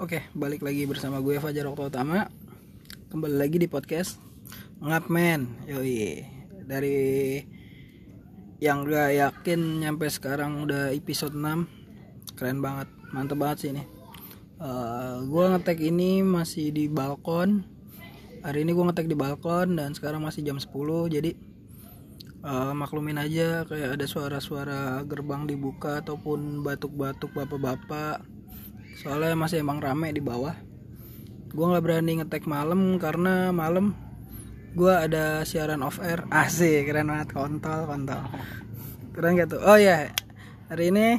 Oke, balik lagi bersama gue Fajar Okto Utama. Kembali lagi di podcast Ngap Men. Yoi. Dari yang gak yakin nyampe sekarang udah episode 6. Keren banget. Mantep banget sih ini. Eh, gue ngetek ini masih di balkon. Hari ini gue ngetek di balkon dan sekarang masih jam 10. Jadi eh, maklumin aja kayak ada suara-suara gerbang dibuka ataupun batuk-batuk bapak-bapak soalnya masih emang rame di bawah. Gue nggak berani ngetek malam karena malam gue ada siaran off air. Asik keren banget. Kontol kontol. Keren gitu oh ya hari ini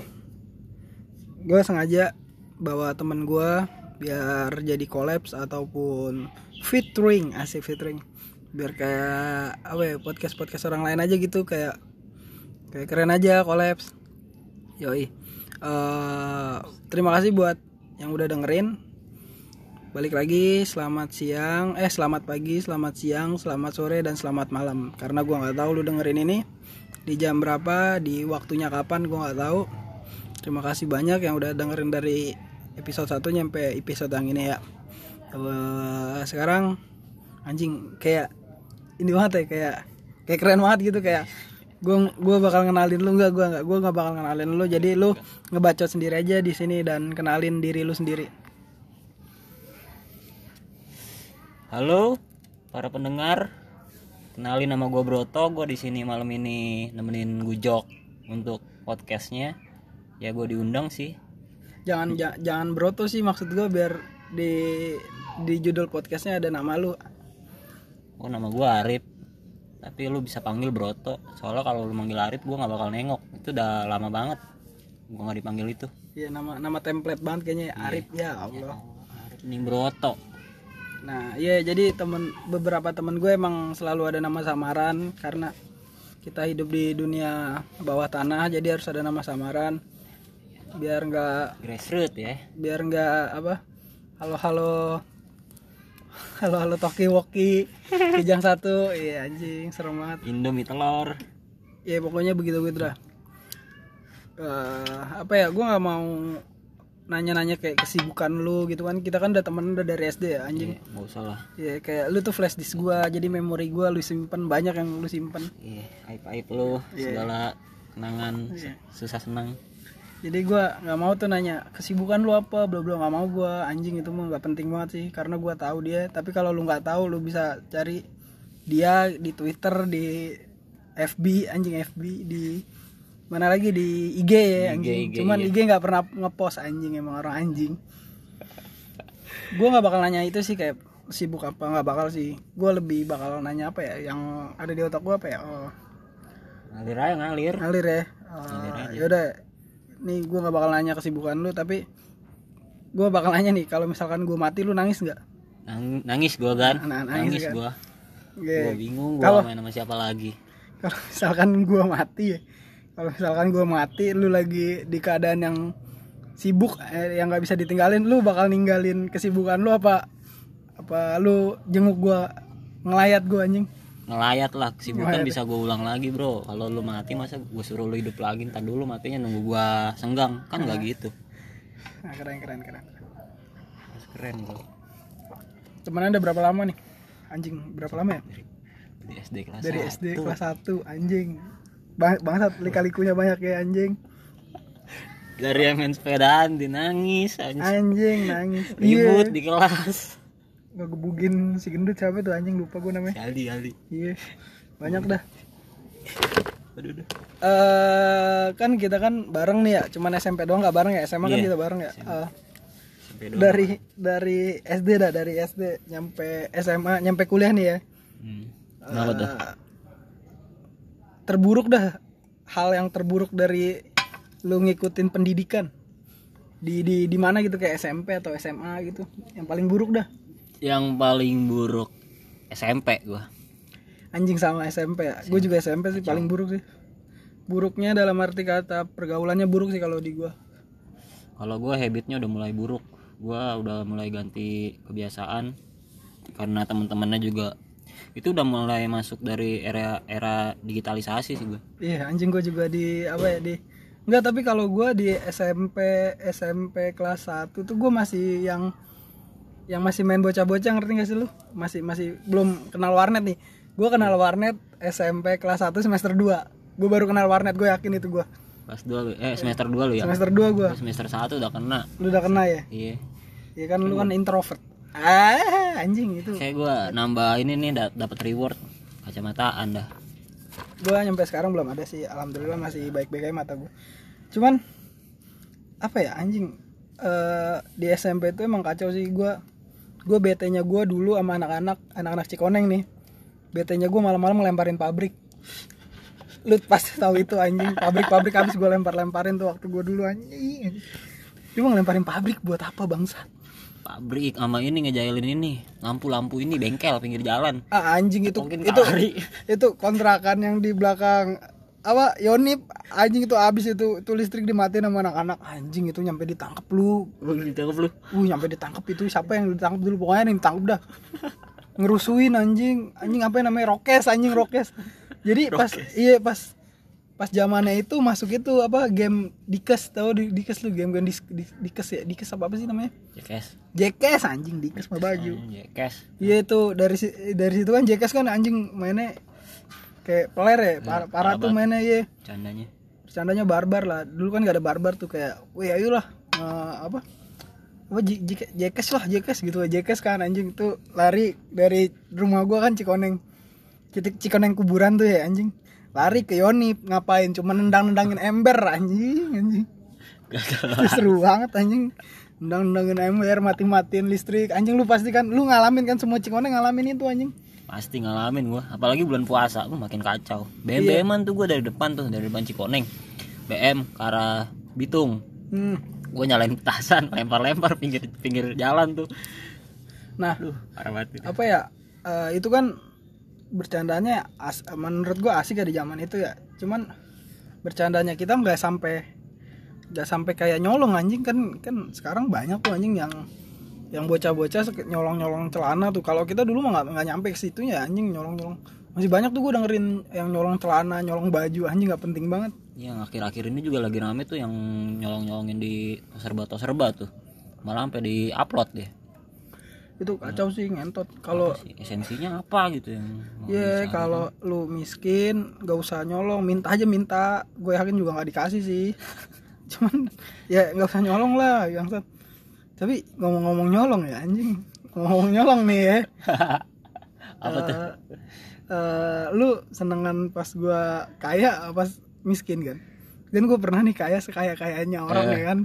gue sengaja bawa temen gue biar jadi collabs ataupun featuring. Asik featuring. Biar kayak apa ya podcast podcast orang lain aja gitu kayak kayak keren aja collabs yoi. Eh, terima kasih buat yang udah dengerin balik lagi. Selamat siang. Eh selamat pagi selamat siang selamat sore dan selamat malam. Karena gua nggak tahu lu dengerin ini. Di jam berapa di waktunya kapan gua nggak tahu. Terima kasih banyak yang udah dengerin dari episode 1 nyampe episode yang ini ya. Sekarang anjing kayak ini banget ya kayak kayak keren banget gitu kayak gue gua bakal kenalin lu nggak gue nggak gue nggak bakal kenalin lu jadi lu ngebacot sendiri aja di sini dan kenalin diri lu sendiri Halo para pendengar, kenalin nama gue Broto. Gue di sini malam ini nemenin Gujok untuk podcastnya. Ya gue diundang sih. jangan ja- jangan broto sih maksud gue biar di di judul podcastnya ada nama lu Oh nama gue Arif. Tapi lu bisa panggil Broto. Soalnya kalau lu manggil Arif gue nggak bakal nengok. Itu udah lama banget. Gue nggak dipanggil itu. ya nama nama template banget kayaknya ya, Arif ya Allah Arif ini Broto. nah iya jadi temen beberapa temen gue emang selalu ada nama samaran karena kita hidup di dunia bawah tanah jadi harus ada nama samaran biar nggak Grassroots ya. biar nggak apa halo halo halo halo toki woki. Kijang satu. Iya anjing serem banget. Indomie telur. ya pokoknya begitu gitu dah Eh, apa ya gue nggak mau nanya-nanya kayak kesibukan lu gitu kan. Kita kan udah temen udah dari SD ya anjing. Iya, nggak usah lah. ya kayak lu tuh flash disk gua jadi memori gua lu simpen banyak yang lu simpen. Iya, aib aib lu segala kenangan susah senang. Jadi gua nggak mau tuh nanya kesibukan lu apa? Bla bla nggak mau gua. Anjing itu mah nggak penting banget sih karena gua tahu dia. Tapi kalau lu nggak tahu lu bisa cari dia di Twitter di FB anjing FB di mana lagi? Di IG ya anjing. IG, cuman iya. IG nggak pernah ngepost anjing emang orang anjing. Gua nggak bakal nanya itu sih kayak sibuk apa nggak bakal sih. Gua lebih bakal nanya apa ya yang ada di otak gua apa ya? Oh. Ngalir aja ngalir. ngalir ya? Uh, yaudah nih gue nggak bakal nanya kesibukan lu tapi gue bakal nanya nih kalau misalkan gue mati lu nangis nggak? Nang- nangis gua kan Nah, nangis nangis kan? gua. Oke. gua bingung gua main sama siapa lagi. Kalau misalkan gue mati ya kalau misalkan gue mati lu lagi di keadaan yang sibuk eh, yang nggak bisa ditinggalin lu bakal ninggalin kesibukan lu apa? Apa lu jenguk gue ngelayat gue anjing ngelayat lah kesibukan Ngelayat. bisa gua ulang lagi bro. Kalau lu mati masa gua suruh lu hidup lagi? Ntar dulu matinya nunggu gua senggang. Kan nggak gitu. Nah, keren keren keren. Mas, keren bro. Temenan udah berapa lama nih? Anjing berapa lama ya? Dari, dari SD kelas dari satu. SD kelas 1 anjing. Bang, bangsat lika-likunya banyak ya anjing. Dari yang main sepedaan dinangis anjing. Anjing nangis. Ribut iya. di kelas ngegebugin si gendut siapa tuh? Anjing lupa gue namanya. Kali kali iya. Banyak dah. Aduh aduh. eh kan kita kan bareng nih ya cuman SMP doang nggak bareng ya? SMA kan Iya, kita bareng ya? Eh, doang dari dari SD dah dari SD nyampe SMA nyampe kuliah nih ya. Hmm. kenapa tuh? Eh, terburuk dah. Hal yang terburuk dari lu ngikutin pendidikan. Di di di mana gitu? Kayak SMP atau SMA gitu. Yang paling buruk dah yang paling buruk? SMP gua. Anjing sama SMP ya? Gue juga SMP sih paling buruk sih. Buruknya dalam arti kata pergaulannya buruk sih kalau di gua. Kalau gua habitnya udah mulai buruk. Gua udah mulai ganti kebiasaan karena teman-temannya juga. Itu udah mulai masuk dari era era digitalisasi sih gua. Iya anjing gue juga di apa ya di Enggak, tapi kalau gua di SMP SMP kelas 1 tuh gua masih yang yang masih main bocah-bocah ngerti gak sih lu? Masih masih belum kenal warnet nih. Gua kenal warnet SMP kelas 1 semester 2. Gua baru kenal warnet, gue yakin itu gua. Kelas 2 lu. Eh semester 2 lu ya. Semester 2 gua. Semester 1 udah kena. Lu udah kena ya? Iya. Ya kan lu kan introvert. Ah, anjing itu. Kayak gua nambah ini nih da- dapat reward kacamata Anda. Gua nyampe sekarang belum ada sih. Alhamdulillah masih baik-baik aja mata gua. Cuman apa ya anjing eh di SMP itu emang kacau sih gua gue BT-nya gue dulu sama anak-anak anak-anak Cikoneng nih. BT-nya gue malam-malam ngelemparin pabrik. Lu pasti tahu itu anjing. Pabrik-pabrik habis gue lempar-lemparin tuh waktu gue dulu anjing. Cuma ngelemparin pabrik buat apa bangsa Pabrik sama ini ngejailin ini. Lampu-lampu ini bengkel pinggir jalan. ah, anjing itu Mungkin itu itu kontrakan yang di belakang apa Yonip anjing itu habis itu itu listrik dimatiin sama anak-anak anjing itu nyampe ditangkap lu Ditangkap lu. Uh, nyampe ditangkap itu siapa yang ditangkap dulu pokoknya yang ditangkap dah. Ngerusuin anjing, anjing apa yang namanya rokes anjing rokes. Jadi pas iya pas pas zamannya itu masuk itu apa game dikes tahu di dikes lu game game dis, di- dikes ya dikes apa apa sih namanya Jekes. jekes anjing dikes mah baju Jekes. iya itu dari dari situ kan jekes kan anjing mainnya kayak peler ya parah, parah tuh mainnya iya. Candanya. bercandanya barbar lah. Dulu kan gak ada barbar tuh kayak wih ayolah eh, apa apa jekes lah jekes gitu jekes kan anjing. Tuh lari dari rumah gua kan Cikoneng. Titik Cikoneng kuburan tuh ya anjing. Lari ke Yonip ngapain? Cuma nendang nendangin ember anjing anjing. Itu seru banget anjing. Nendang nendangin ember mati matiin listrik. Anjing lu pasti kan lu ngalamin kan semua Cikoneng ngalamin itu anjing Pasti ngalamin gua, apalagi bulan puasa, gua makin kacau. Iya. BM-BM-an tuh gua dari depan tuh, dari depan Cikoneng. BM ke arah Bitung. hmm. Gua nyalain petasan, lempar-lempar pinggir pinggir jalan tuh. nah Duh, parah banget. itu. apa ya eh, itu kan bercandanya as, menurut gua asik ya di zaman itu ya cuman bercandanya kita nggak sampai nggak sampai kayak nyolong anjing kan kan sekarang banyak tuh anjing yang yang bocah-bocah nyolong-nyolong celana tuh. Kalau kita dulu mah nggak nyampe ke situ ya anjing nyolong-nyolong. Masih banyak tuh gue dengerin yang nyolong celana nyolong baju anjing nggak penting banget. Yang akhir-akhir ini juga lagi rame tuh yang nyolong-nyolongin di serba-serba tuh. Malah sampai di-upload deh. itu kacau sih ngentot. Kalau esensinya apa gitu yang Ya kalau lu miskin gak usah nyolong minta aja minta. Gue yakin juga nggak dikasih sih. Cuman ya nggak usah nyolong lah yang tapi ngomong-ngomong nyolong ya anjing ngomong nyolong nih ya apa tuh? Eh, lu senengan pas gua kaya apa pas miskin kan dan gue pernah nih kaya sekaya kayanya orang Eh. ya kan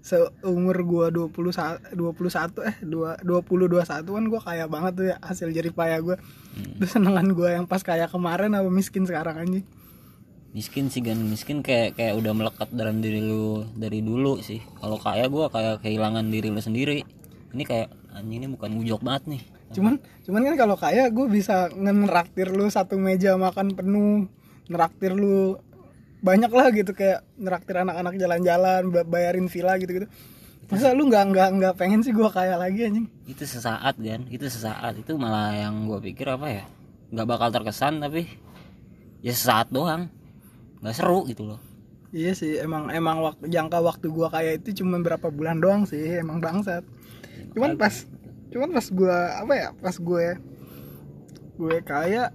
seumur gua 21 21 eh 2 20 21 kan gua kaya banget tuh ya hasil jerih payah gua Hmm. Terus senengan gua yang pas kaya kemarin apa miskin sekarang anjing miskin sih gan. Miskin kayak kayak udah melekat dalam diri lu dari dulu sih. Kalau kaya gua kayak kehilangan diri lu sendiri. Ini kayak anjing ini bukan ujok banget nih. Cuman cuman kan kalau kaya gue bisa ngeraktir lu satu meja makan penuh neraktir lu banyak lah gitu kayak neraktir anak-anak jalan-jalan ba- bayarin villa gitu gitu masa lu nggak nggak nggak pengen sih gua kaya lagi anjing? Itu sesaat kan itu sesaat. Itu malah yang gua pikir apa ya? Nggak bakal terkesan tapi ya sesaat doang nggak seru gitu loh. Iya sih emang emang waktu jangka waktu gua kaya itu cuma berapa bulan doang sih emang bangsat. Cuman pas cuman pas gua apa ya pas gue gue kaya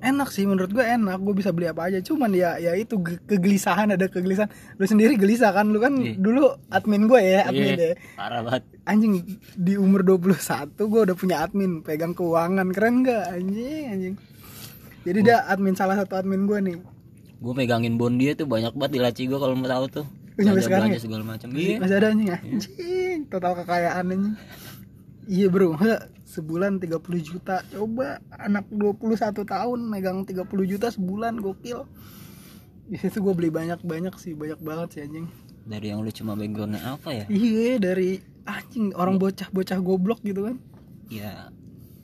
enak sih menurut gue enak gue bisa beli apa aja. Cuman ya ya itu ge- kegelisahan ada kegelisahan. Lu sendiri gelisah kan? Lu kan Iya. dulu admin gue ya admin Iya, deh parah banget. Anjing di umur 21 gue udah punya admin pegang keuangan. Keren gak anjing anjing. Jadi dia admin salah satu admin gue nih gue megangin bond dia tuh banyak banget di laci gua kalau mau tahu tuh. Belanja belanja ya? segala macam. Iya. masih ada anjing anjing total kekayaan anjing iya bro. Sebulan 30 juta. Coba anak 21 tahun megang 30 juta sebulan gokil. Itu gue beli banyak-banyak sih banyak banget sih anjing. Dari yang lu cuma backgroundnya apa ya? Iya dari anjing orang bocah-bocah goblok gitu kan. Ya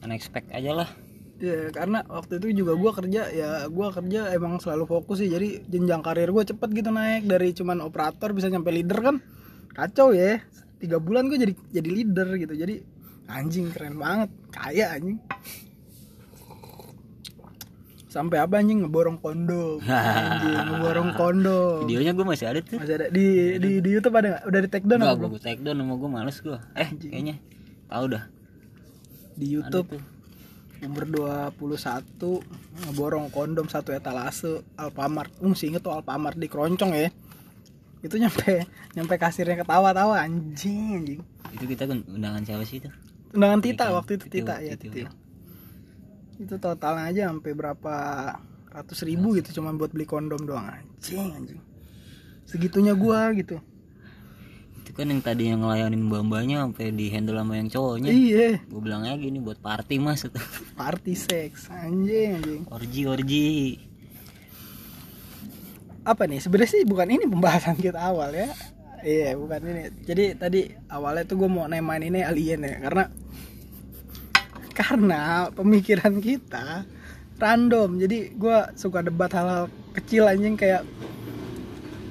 unexpected aja lah ya karena waktu itu juga gua kerja ya gua kerja emang selalu fokus sih. Jadi jenjang karir gue cepet gitu naik dari cuman operator bisa nyampe leader kan kacau ya. Tiga bulan gue jadi jadi leader gitu. Jadi anjing keren banget. Kaya anjing. Sampai apa anjing? Ngeborong kondom. Anjing ngeborong kondom. Videonya gue masih ada tuh. Masih ada. Di di di YouTube ada nggak? Udah di take down Enggak, belum? gue take down sama gue males gue eh kayaknya. Tahu dah. Di ada YouTube tuh umur 21 ngeborong kondom satu etalase Alfamart. Lu masih inget tuh Alfamart di keroncong ya. Itu nyampe nyampe kasirnya ketawa-tawa anjing anjing. Itu kita undangan siapa sih itu? Undangan Tita waktu itu Tita ya ya. itu totalnya aja sampai berapa ratus ribu gitu cuma buat beli kondom doang. Anjing anjing. Segitunya gua gitu. itu kan yang tadi yang ngelayanin mbak-mbaknya sampai di handle sama yang cowoknya. Iya. Gue bilang aja gini buat party mas. Party sex anjing anjing. Orji orji. Apa nih? Sebenarnya sih bukan ini pembahasan kita awal ya. Iya bukan ini. Jadi tadi awalnya tuh gue mau nemain ini alien ya karena karena pemikiran kita random. Jadi gue suka debat hal-hal kecil anjing kayak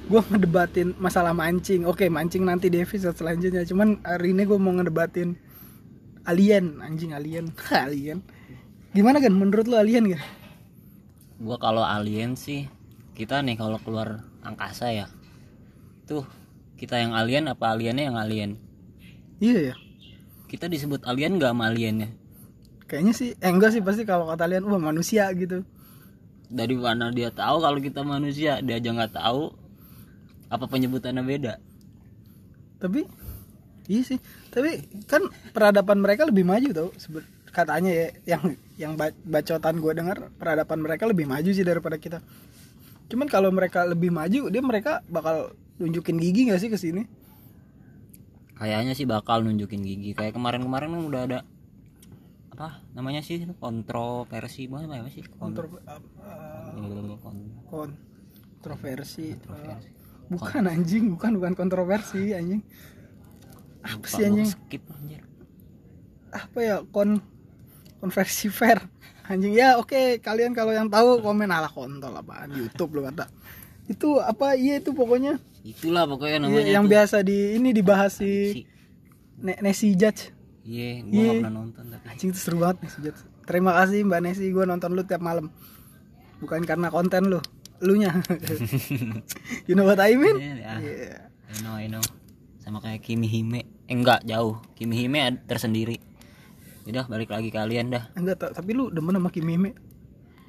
gue ngedebatin masalah mancing. Oke mancing nanti di episode selanjutnya. Cuman hari ini gue mau ngedebatin alien. Anjing alien. Alien. Gimana kan menurut lo alien kan gue kalau alien sih kita nih kalau keluar angkasa ya. Tuh kita yang alien apa aliennya yang alien? Iya ya. Kita disebut alien gak sama aliennya? Kayaknya sih eh enggak sih. Pasti kalau kata alien wah manusia gitu. Dari mana dia tahu kalau kita manusia? Dia aja nggak tahu apa penyebutannya beda? Tapi iya sih. Tapi kan peradaban mereka lebih maju tau katanya ya yang yang ba- bacotan gue dengar peradaban mereka lebih maju sih daripada kita. Cuman kalau mereka lebih maju dia mereka bakal nunjukin gigi gak sih ke sini? Kayaknya sih bakal nunjukin gigi. Kayak kemarin-kemarin kan udah ada apa namanya sih kontroversi apa apa sih? Kontro uh, kon- kontroversi. kontroversi. Bukan anjing. Bukan bukan kontroversi anjing. Apa Lupa sih anjing? skip anjir apa ya? Kon konversi fair. Anjing ya oke. Kalian kalau yang tahu komen ala kontol apaan? YouTube lo kata. Itu apa? Iya itu pokoknya. Itulah pokoknya Iya, namanya yang tuh. biasa di ini dibahas si Si- Ne- Nesi Judge. Iya gua Iya. pernah nonton tapi. Anjing itu seru banget Nesi Judge. Terima kasih Mbak Nesi gue nonton lu tiap malam. Bukan karena konten lu lu nya you know what I mean? Iya, ya. Iya. I know I know. Sama kayak Kimi Hime. Eh, enggak jauh. Kimi Hime tersendiri. Udah balik lagi kalian dah. Enggak ta- tapi lu demen sama Kimime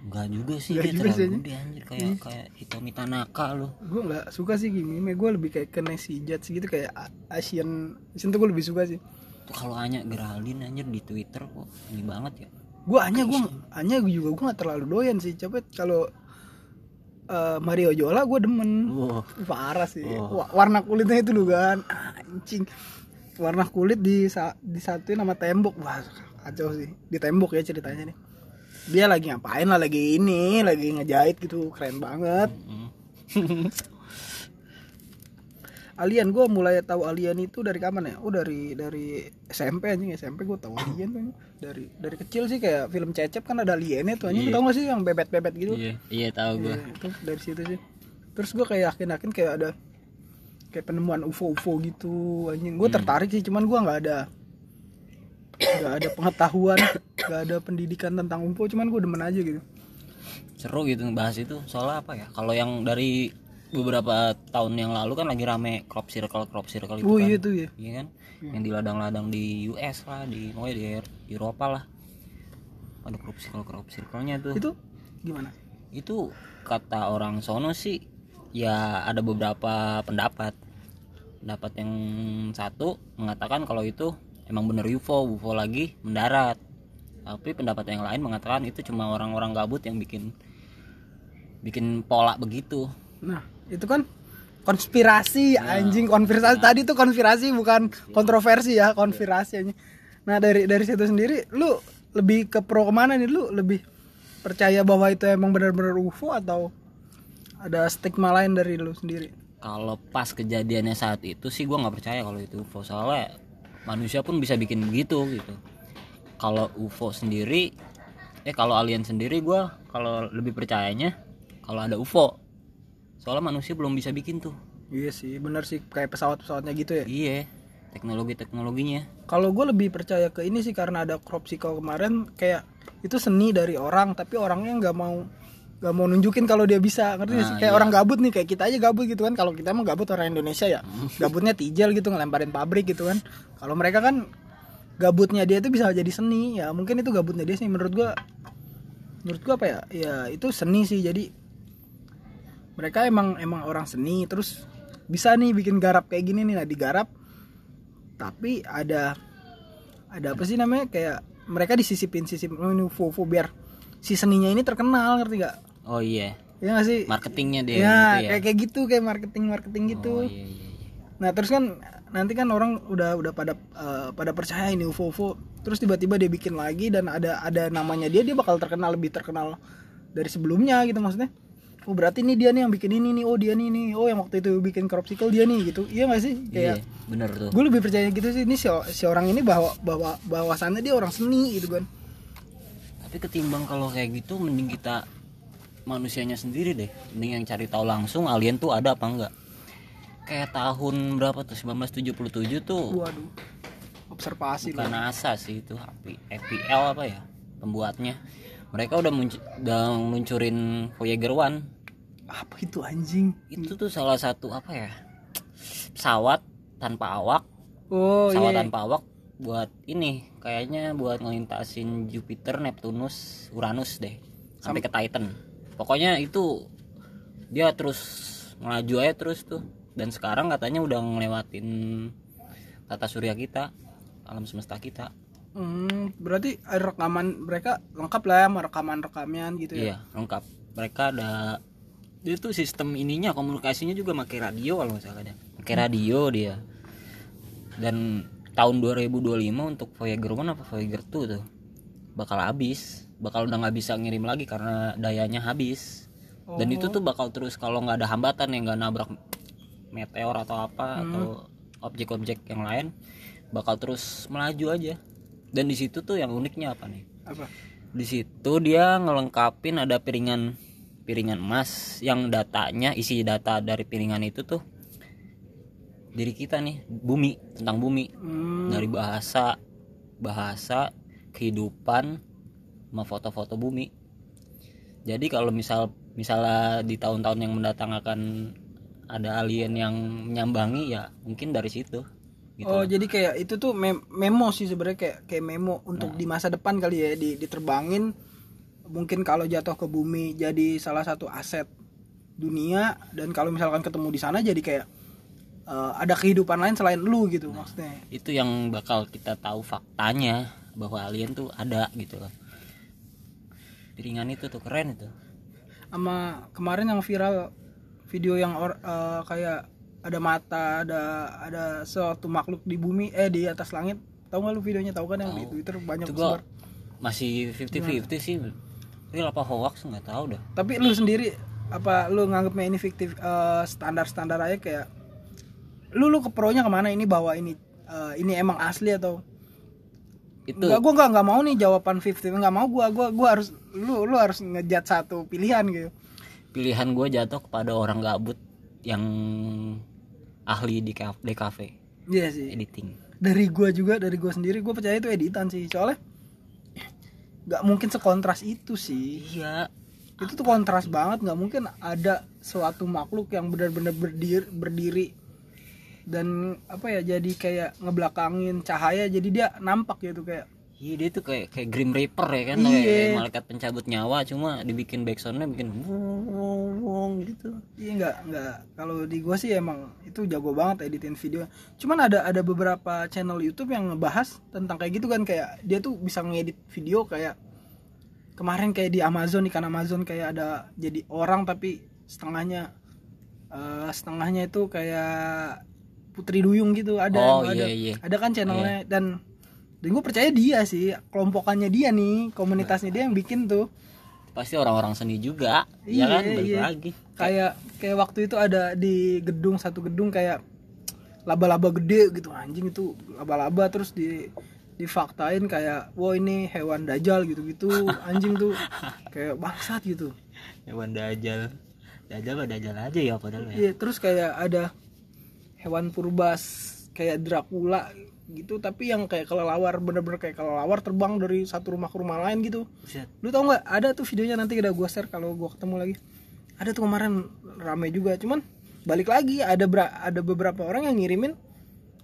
enggak juga sih Enggak dia juga sih, terlalu gede anjir. Kayak kayak Hitomi Tanaka loh gue nggak suka sih Kimime gue lebih kayak ke Nesi Judge gitu kayak Asian. Asian tuh gue lebih suka sih. Tuh kalau Anya Geraldine anjir di Twitter kok. Ini banget ya. Gue hanya gue hanya juga gue nggak terlalu doyan sih. Coba kalau eh, Mario Jola gue demen. Wow parah sih. Oh. Wa- warna kulitnya itu lu kan anjing. Warna kulit di sa disatuin sama tembok. Wah kacau sih. Di tembok ya ceritanya nih. Dia lagi ngapain lah lagi ini lagi ngejahit gitu. Keren banget. Mm. Alien gue mulai tahu Alien itu dari kapan ya? Oh dari dari SMP anjing SMP gue tahu Alien tuh dari dari kecil sih kayak film Cecep kan ada aliennya tuh anjing Iya. tau gak sih yang bebet-bebet gitu? iya iya tahu gua Iya, itu dari situ sih. Terus gue kayak yakin-yakin kayak ada kayak penemuan UFO-UFO gitu anjing. Gue tertarik sih cuman gue nggak ada nggak ada pengetahuan, nggak ada pendidikan tentang UFO cuman gue demen aja gitu. seru gitu bahas itu soalnya apa ya kalau yang dari beberapa tahun yang lalu kan lagi rame crop circle crop circle itu Oh kan. iya tuh ya. Iya kan? Yang di ladang-ladang di US lah di pokoknya di Eropa lah. Ada crop circle crop circle-nya tuh. Itu gimana? itu kata orang sono sih ya ada beberapa pendapat. Pendapat yang satu mengatakan kalau itu emang bener UFO UFO lagi mendarat. Tapi pendapat yang lain mengatakan itu cuma orang-orang gabut yang bikin bikin pola begitu. Nah, itu kan konspirasi anjing. Konspirasi tadi tuh konspirasi bukan kontroversi ya konspirasi anjing. Nah dari dari situ sendiri lu lebih ke pro ke mana nih? Lu lebih percaya bahwa itu emang benar-benar UFO atau ada stigma lain dari lu sendiri? kalau pas kejadiannya saat itu sih gua nggak percaya kalau itu UFO soalnya manusia pun bisa bikin begitu gitu. Kalau UFO sendiri eh kalau alien sendiri gua kalau lebih percayanya kalau ada UFO soalnya manusia belum bisa bikin tuh. Iya sih bener sih kayak pesawat-pesawatnya gitu ya. iya teknologi teknologinya Kalau gue lebih percaya ke ini sih karena ada crop cycle kemarin kayak itu seni dari orang tapi orangnya nggak mau nggak mau nunjukin kalau dia bisa. Ngerti nggak sih? Nah, kayak iya. orang gabut nih kayak kita aja gabut gitu kan. Kalau kita emang gabut orang Indonesia ya. Gabutnya tijel gitu ngelemparin pabrik gitu kan. Kalau mereka kan gabutnya dia itu bisa jadi seni. Ya mungkin itu gabutnya dia sih. Menurut gua menurut gua apa ya? Ya itu seni sih. Jadi mereka emang emang orang seni terus bisa nih bikin garap kayak gini nih nah digarap. Tapi ada ada apa sih namanya kayak mereka disisipin sisipin oh, ini fofo biar si seninya ini terkenal ngerti gak oh iya. Ya gak sih? Marketingnya dia ya, gitu ya? kayak kayak gitu kayak marketing marketing gitu. oh iya iya, nah terus kan nanti kan orang udah udah pada eh, pada percaya ini UFO UFO terus tiba-tiba dia bikin lagi dan ada ada namanya dia dia bakal terkenal lebih terkenal dari sebelumnya gitu maksudnya oh berarti ini dia nih yang bikin ini nih. Oh dia nih nih. Oh yang waktu itu bikin Cropsicle dia nih gitu. Iya gak sih? Iya kayak bener tuh. gue lebih percaya gitu sih. Ini si, si orang ini bahwa bahwa bahwasannya dia orang seni gitu kan tapi ketimbang kalau kayak gitu mending kita manusianya sendiri deh. Mending yang cari tahu langsung alien tuh ada apa enggak? Kayak tahun berapa tuh? 1977 tuh waduh. Observasi bukan NASA sih itu FPL apa ya pembuatnya. Mereka udah munc- udah meluncurin Voyager One apa itu anjing? Itu tuh salah satu apa ya pesawat tanpa awak. Oh pesawat iya tanpa awak buat ini kayaknya buat ngelintasin Jupiter Neptunus Uranus deh sampai ke Titan. Pokoknya itu dia terus melaju aja terus tuh. Dan sekarang katanya udah ngelewatin tata surya kita alam semesta kita. Hmm, berarti rekaman mereka lengkap lah ya sama rekaman-rekaman gitu ya. iya lengkap. Mereka ada itu sistem ininya komunikasinya juga pakai radio kalau deh pakai radio dia. Dan tahun 2025 untuk Voyager 1 apa Voyager 2 tuh bakal habis. Bakal udah nggak bisa ngirim lagi karena dayanya habis. Dan itu tuh bakal terus kalau nggak ada hambatan yang nggak nabrak meteor atau apa atau objek-objek yang lain bakal terus melaju aja. Dan di situ tuh yang uniknya apa nih? Apa? di situ dia ngelengkapin ada piringan piringan emas yang datanya isi data dari piringan itu tuh diri kita nih bumi tentang bumi. Hmm, dari bahasa bahasa kehidupan sama foto-foto bumi. Jadi kalau misal misalnya di tahun-tahun yang mendatang akan ada alien yang menyambangi ya mungkin dari situ gitu. Oh, jadi kayak itu tuh mem- memo sih sebenarnya kayak kayak memo untuk di masa depan kali ya di diterbangin mungkin kalau jatuh ke bumi jadi salah satu aset dunia dan kalau misalkan ketemu di sana jadi kayak eh, ada kehidupan lain selain lu gitu maksudnya. itu yang bakal kita tahu faktanya bahwa alien tuh ada gitu loh. Piringan itu tuh keren itu. Sama kemarin yang viral video yang or- eh, kayak ada mata ada ada suatu makhluk di bumi eh di atas langit. Tahu nggak lu videonya? Tahu kan yang di Twitter banyak itu gua masih 50-50 sih real apa hoax? Nggak tahu dah tapi lu sendiri apa lu nganggapnya ini fiktif eh, standar-standar aja kayak lu lu ke pro-nya ke mana? Ini bahwa ini eh, ini emang asli atau? Itu. Enggak, gua nggak nggak mau nih jawaban 50 nggak mau gua gua gua harus lu lu harus ngejat satu pilihan gitu. Pilihan gue jatuh kepada orang gabut yang ahli di kaf- di cafe iya sih. Editing. Dari gua juga dari gua sendiri gua percaya itu editan sih. Soalnya nggak mungkin sekontras itu sih. Iya. Itu tuh kontras banget nggak mungkin ada suatu makhluk yang benar-benar berdiri berdiri dan apa ya jadi kayak ngebelakangin cahaya jadi dia nampak gitu kayak iya dia tuh kayak kayak Grim Reaper ya kan Iya. kayak malaikat pencabut nyawa cuma dibikin backsoundnya bikin wong wong gitu. Iya nggak nggak. Kalau di gua sih emang itu jago banget editin video. Cuman ada ada beberapa channel YouTube yang ngebahas tentang kayak gitu kan kayak dia tuh bisa ngedit video kayak kemarin kayak di Amazon ikan Amazon kayak ada jadi orang tapi setengahnya eh, setengahnya itu kayak Putri Duyung gitu ada Oh, ada. iya, iya. ada kan channelnya dan dan gue percaya dia sih kelompokannya dia nih komunitasnya dia yang bikin tuh. Pasti orang-orang seni juga Iya, ya kan? Balik iya. lagi. Kayak kayak waktu itu ada di gedung satu gedung kayak laba-laba gede gitu anjing itu laba-laba terus di difaktain kayak wah ini hewan dajal gitu-gitu anjing tuh. Kayak bangsat gitu. Hewan dajal dajal mah dajal aja ya padahal ya. Iya terus kayak ada hewan purbas kayak Dracula gitu tapi yang kayak kelelawar bener-bener kayak kelelawar terbang dari satu rumah ke rumah lain gitu. Buset. lu tau nggak ada tuh videonya nanti udah gua share kalau gua ketemu lagi. Ada tuh kemarin rame juga cuman balik lagi ada bra- ada beberapa orang yang ngirimin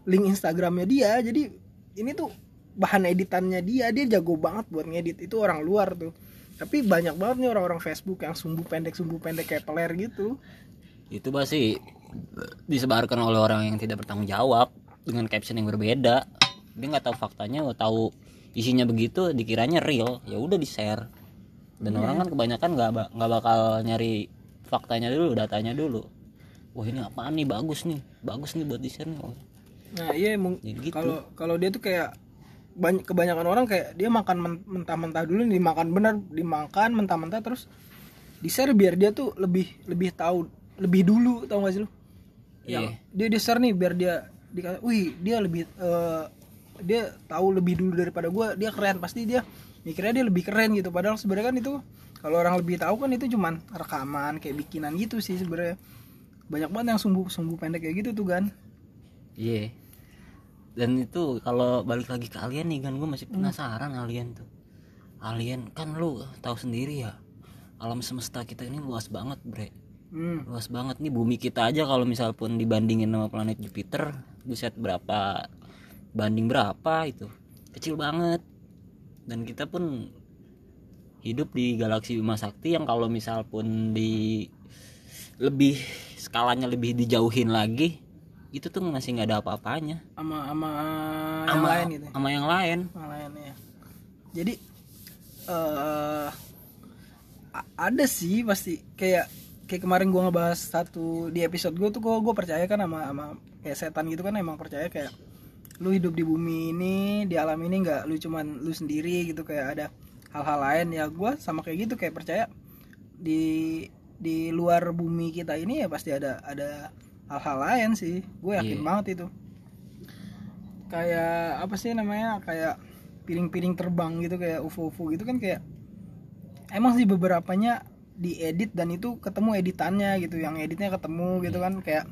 link Instagramnya dia jadi ini tuh bahan editannya dia dia jago banget buat ngedit itu orang luar tuh. Tapi banyak banget nih orang-orang Facebook yang sumbu pendek sumbu pendek kayak peler gitu. Itu pasti disebarkan oleh orang yang tidak bertanggung jawab dengan caption yang berbeda. Dia nggak tahu faktanya nggak tahu isinya begitu dikiranya real. Ya udah di share dan orang kan kebanyakan nggak nggak bakal nyari faktanya dulu datanya dulu. Wah ini apaan nih? Bagus nih. Bagus nih buat di share nih. Oh, nah iya Ya gitu. kalau kalau dia tuh kayak banyak kebanyakan orang kayak dia makan men- mentah-mentah dulu dimakan bener dimakan mentah-mentah terus di share biar dia tuh lebih lebih tahu lebih dulu tau gak sih lu? Yang Iya. dia di share nih biar dia di wih dia lebih eh, dia tahu lebih dulu daripada gua dia keren. Pasti dia mikirnya dia lebih keren gitu. Padahal sebenarnya kan itu kalau orang lebih tahu kan itu cuman rekaman kayak bikinan gitu sih sebenarnya. Banyak banget yang sumbu sumbu pendek kayak gitu tuh kan iya. Dan itu kalau balik lagi ke alien nih kan gue masih Hmm. penasaran alien tuh. Alien kan lu tahu sendiri ya alam semesta kita ini luas banget bre. Hmm. luas banget nih bumi kita aja kalau misal pun dibandingin sama planet Jupiter buset berapa banding berapa itu. Kecil banget. Dan kita pun hidup di galaksi Bima Sakti yang kalau misal pun di lebih skalanya lebih dijauhin lagi itu tuh masih nggak ada apa-apanya. Sama sama yang sama lain gitu sama yang lain. Yang lain ya jadi a- ada sih pasti kayak kayak kemarin gua ngebahas satu di episode gua tuh gua gua percaya kan sama sama kayak setan gitu kan emang percaya kayak lu hidup di bumi ini di alam ini nggak lu cuman lu sendiri gitu kayak ada hal-hal lain. Ya gua sama kayak gitu kayak percaya di di luar bumi kita ini ya pasti ada ada hal-hal lain sih. Gue yakin Iya. banget itu. Kayak apa sih namanya kayak piring-piring terbang gitu kayak UFO-UFO gitu kan kayak emang sih beberapanya diedit dan itu ketemu editannya gitu yang editnya ketemu gitu kan kayak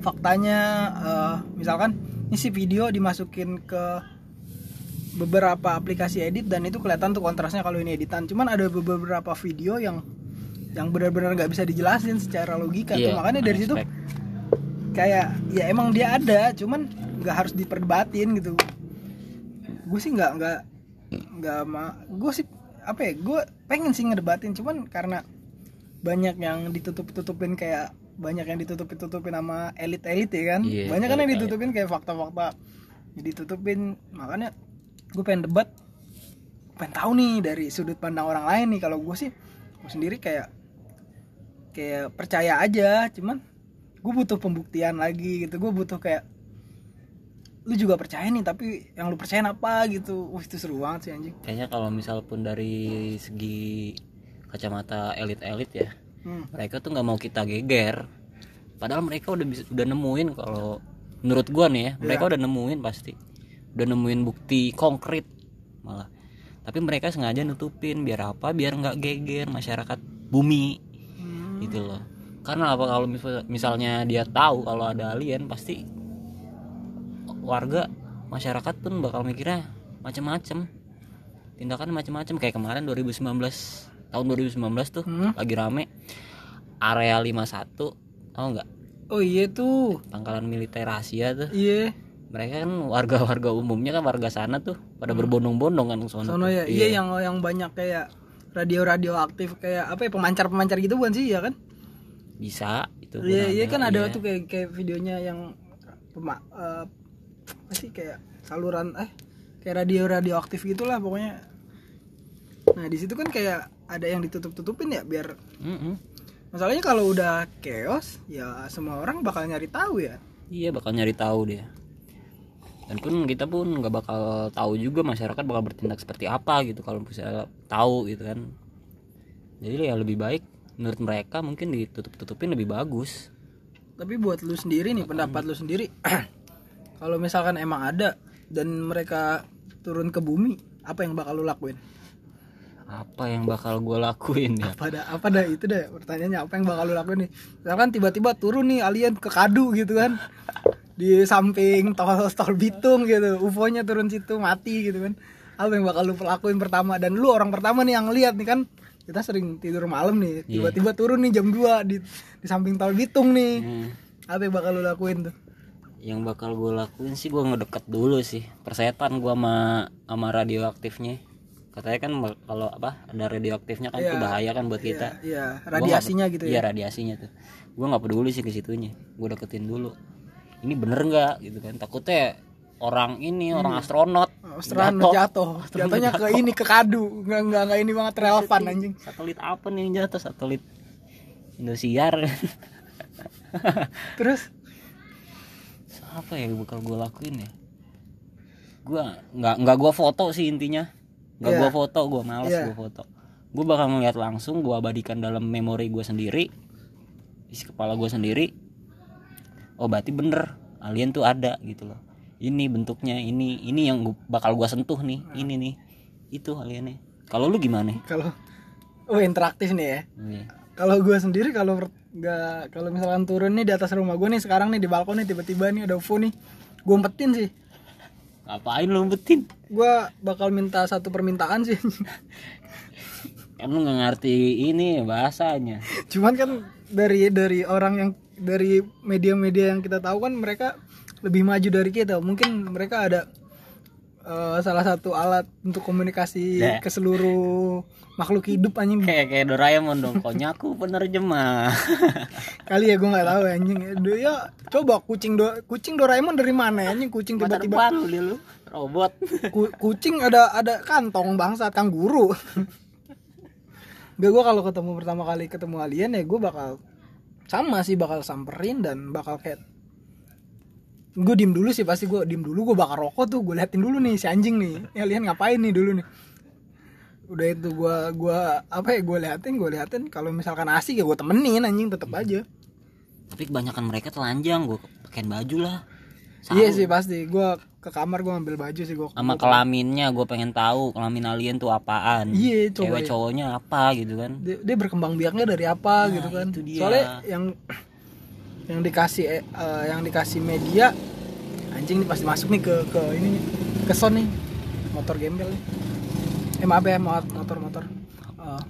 faktanya eh, misalkan ini si video dimasukin ke beberapa aplikasi edit dan itu kelihatan tuh kontrasnya kalau ini editan. Cuman ada beberapa video yang yang benar-benar nggak bisa dijelasin secara logika tuh. Iya, makanya dari situ kayak ya emang dia ada cuman nggak harus diperdebatin gitu. Gue sih nggak nggak nggak ma gue sih apa ya gue pengen sih ngedebatin cuman karena banyak yang ditutup tutupin kayak banyak yang ditutup tutupin sama elit elit ya kan? Iya, banyak kan yang elit-elit. ditutupin kayak fakta-fakta ditutupin. Makanya gue pengen debat. Pengen tahu nih dari sudut pandang orang lain nih. Kalau gue sih gue sendiri kayak kayak percaya aja. Cuman gue butuh pembuktian lagi gitu. Gue butuh kayak lu juga percaya nih tapi yang lu percaya apa gitu? Wah itu seru banget sih anjing. Kayaknya kalau misal pun dari segi kacamata elit-elit ya hmm. mereka tuh nggak mau kita geger. Padahal mereka udah bisa udah nemuin kalau menurut gua nih ya mereka udah nemuin pasti. Udah nemuin bukti konkret malah. Tapi mereka sengaja nutupin biar apa? Biar nggak geger masyarakat bumi. Hmm. gitu loh. Karena apa? Kalau misal- misalnya dia tahu kalau ada alien pasti warga masyarakat pun bakal mikirnya macem-macem. Tindakan macem-macem. Kayak kemarin 2019 tahun 2019 tuh Hmm. lagi rame. Area 51 tahu nggak? Oh iya tuh. Pangkalan militer Asia tuh. Iya. Mereka kan warga-warga umumnya kan warga sana tuh pada berbondong-bondong kan sono ya? Iya yang yang banyak kayak radio radio aktif kayak apa ya pemancar pemancar gitu bukan sih? Ya kan? Bisa itu iya iya kan ada iya. tuh kayak kayak videonya yang pema, eh, apa sih kayak saluran eh kayak radio radio aktif gitulah pokoknya. Nah di situ kan kayak ada yang ditutup tutupin ya biar Mm-mm. masalahnya kalau udah chaos ya semua orang bakal nyari tahu ya Iya bakal nyari tahu dia. Dan pun kita pun nggak bakal tahu juga masyarakat bakal bertindak seperti apa gitu kalau misalnya tahu gitu kan. Jadi ya lebih baik menurut mereka mungkin ditutup-tutupin lebih bagus. tapi buat lu sendiri nih pendapat lu sendiri kalau misalkan emang ada dan mereka turun ke bumi apa yang bakal lu lakuin Apa yang bakal gue lakuin ya? apa dah apa dah itu deh pertanyaannya apa yang bakal lu lakuin nih? Misalkan tiba-tiba turun nih alien ke kadu gitu kan. Di samping tol tol Bitung gitu UFO-nya turun situ mati gitu kan. Apa yang bakal lu lakuin pertama? Dan lu orang pertama nih yang lihat nih kan kita sering tidur malam nih Iya. tiba-tiba turun nih jam 2 di di samping tol Bitung nih. Hmm. apa yang bakal lu lakuin tuh? Yang bakal gue lakuin sih gue ngedeket dulu sih persetan gue sama sama radioaktifnya katanya kan kalau apa ada radioaktifnya kan itu Iya. bahaya kan buat kita. iya. Gua radiasinya gitu iya ya radiasinya tuh. Gue nggak peduli sih ke situnya. Gue deketin dulu. Ini bener nggak? Gitu kan. Takutnya orang ini orang astronot Astronot jatuh, jatuhnya ke ini ke kadu, nggak nggak nggak ini banget relevan anjing. satelit apa nih yang jatuh? Satelit Indosiar. Terus? Apa ya yang bakal gue lakuin ya? Gue nggak nggak gue foto sih intinya nggak Iya. gue foto gue males Iya. gue foto gue bakal ngeliat langsung gue abadikan dalam memori gue sendiri isi kepala gue sendiri oh berarti bener alien tuh ada gitu loh ini bentuknya ini ini yang gua- bakal gue sentuh nih ini nih itu aliennya kalau lu gimana kalau oh interaktif nih ya. Iya. Kalau gue sendiri kalau nggak kalau misalkan turun nih di atas rumah gue nih sekarang nih di balkon nih tiba-tiba nih ada UFO nih, gue umpetin sih. Ngapain lu betin Gue bakal minta satu permintaan sih. kan lu nggak ngerti ini bahasanya Cuman kan dari dari orang yang dari media-media yang kita tahu kan mereka lebih maju dari kita. Mungkin mereka ada eh, salah satu alat untuk komunikasi Ya. ke seluruh makhluk hidup anjing. kayak kayak Doraemon dong. Konyaku penerjemah. Kali ya gue nggak tahu anjing. Ya coba kucing do kucing Doraemon dari mana anjing? Kucing tiba-tiba depan lu dia lu. Robot. Ku- kucing ada ada kantong bangsa kanguru. Gak gue kalau ketemu pertama kali ketemu alien ya gue bakal sama sih bakal samperin dan bakal kayak gue diem dulu sih pasti gue diem dulu gue bakal rokok tuh gue liatin dulu nih si anjing nih. Alien ngapain nih dulu nih udah itu gue gua apa ya gue liatin gue liatin. Kalau misalkan asik ya gue temenin anjing tetep aja. Tapi kebanyakan mereka telanjang gue pakaiin baju lah. Iya sih pasti. Gue ke kamar gue ambil baju sih gue sama kelaminnya gue pengen tahu kelamin alien tuh apaan. Iya, coba cewek ya. cowoknya apa gitu kan. Dia, dia berkembang biaknya dari apa gitu kan. itu dia. soalnya yang yang dikasih eh, yang dikasih media anjing nih pasti masuk nih ke ke ini ke son nih motor gembel nih eh maaf ya mo- motor motor. Eh,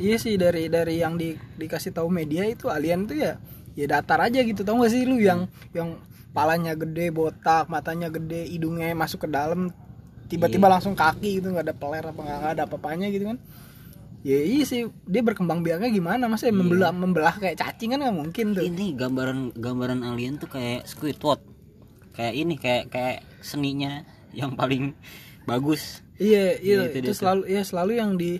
iya sih dari dari yang di, dikasih tahu media itu alien itu ya ya datar aja gitu. Tau gak sih lu yang yang palanya gede botak matanya gede hidungnya masuk ke dalam tiba-tiba langsung kaki gitu nggak ada peler apa nggak ada apa-apanya gitu kan? Ya iya sih dia berkembang biaknya gimana? Masa membelah membelah kayak cacing kan nggak mungkin tuh. Ini gambaran gambaran alien tuh kayak Squidward. Kayak ini kayak kayak seninya yang paling bagus iya iya Iya, itu itu, selalu ya selalu yang di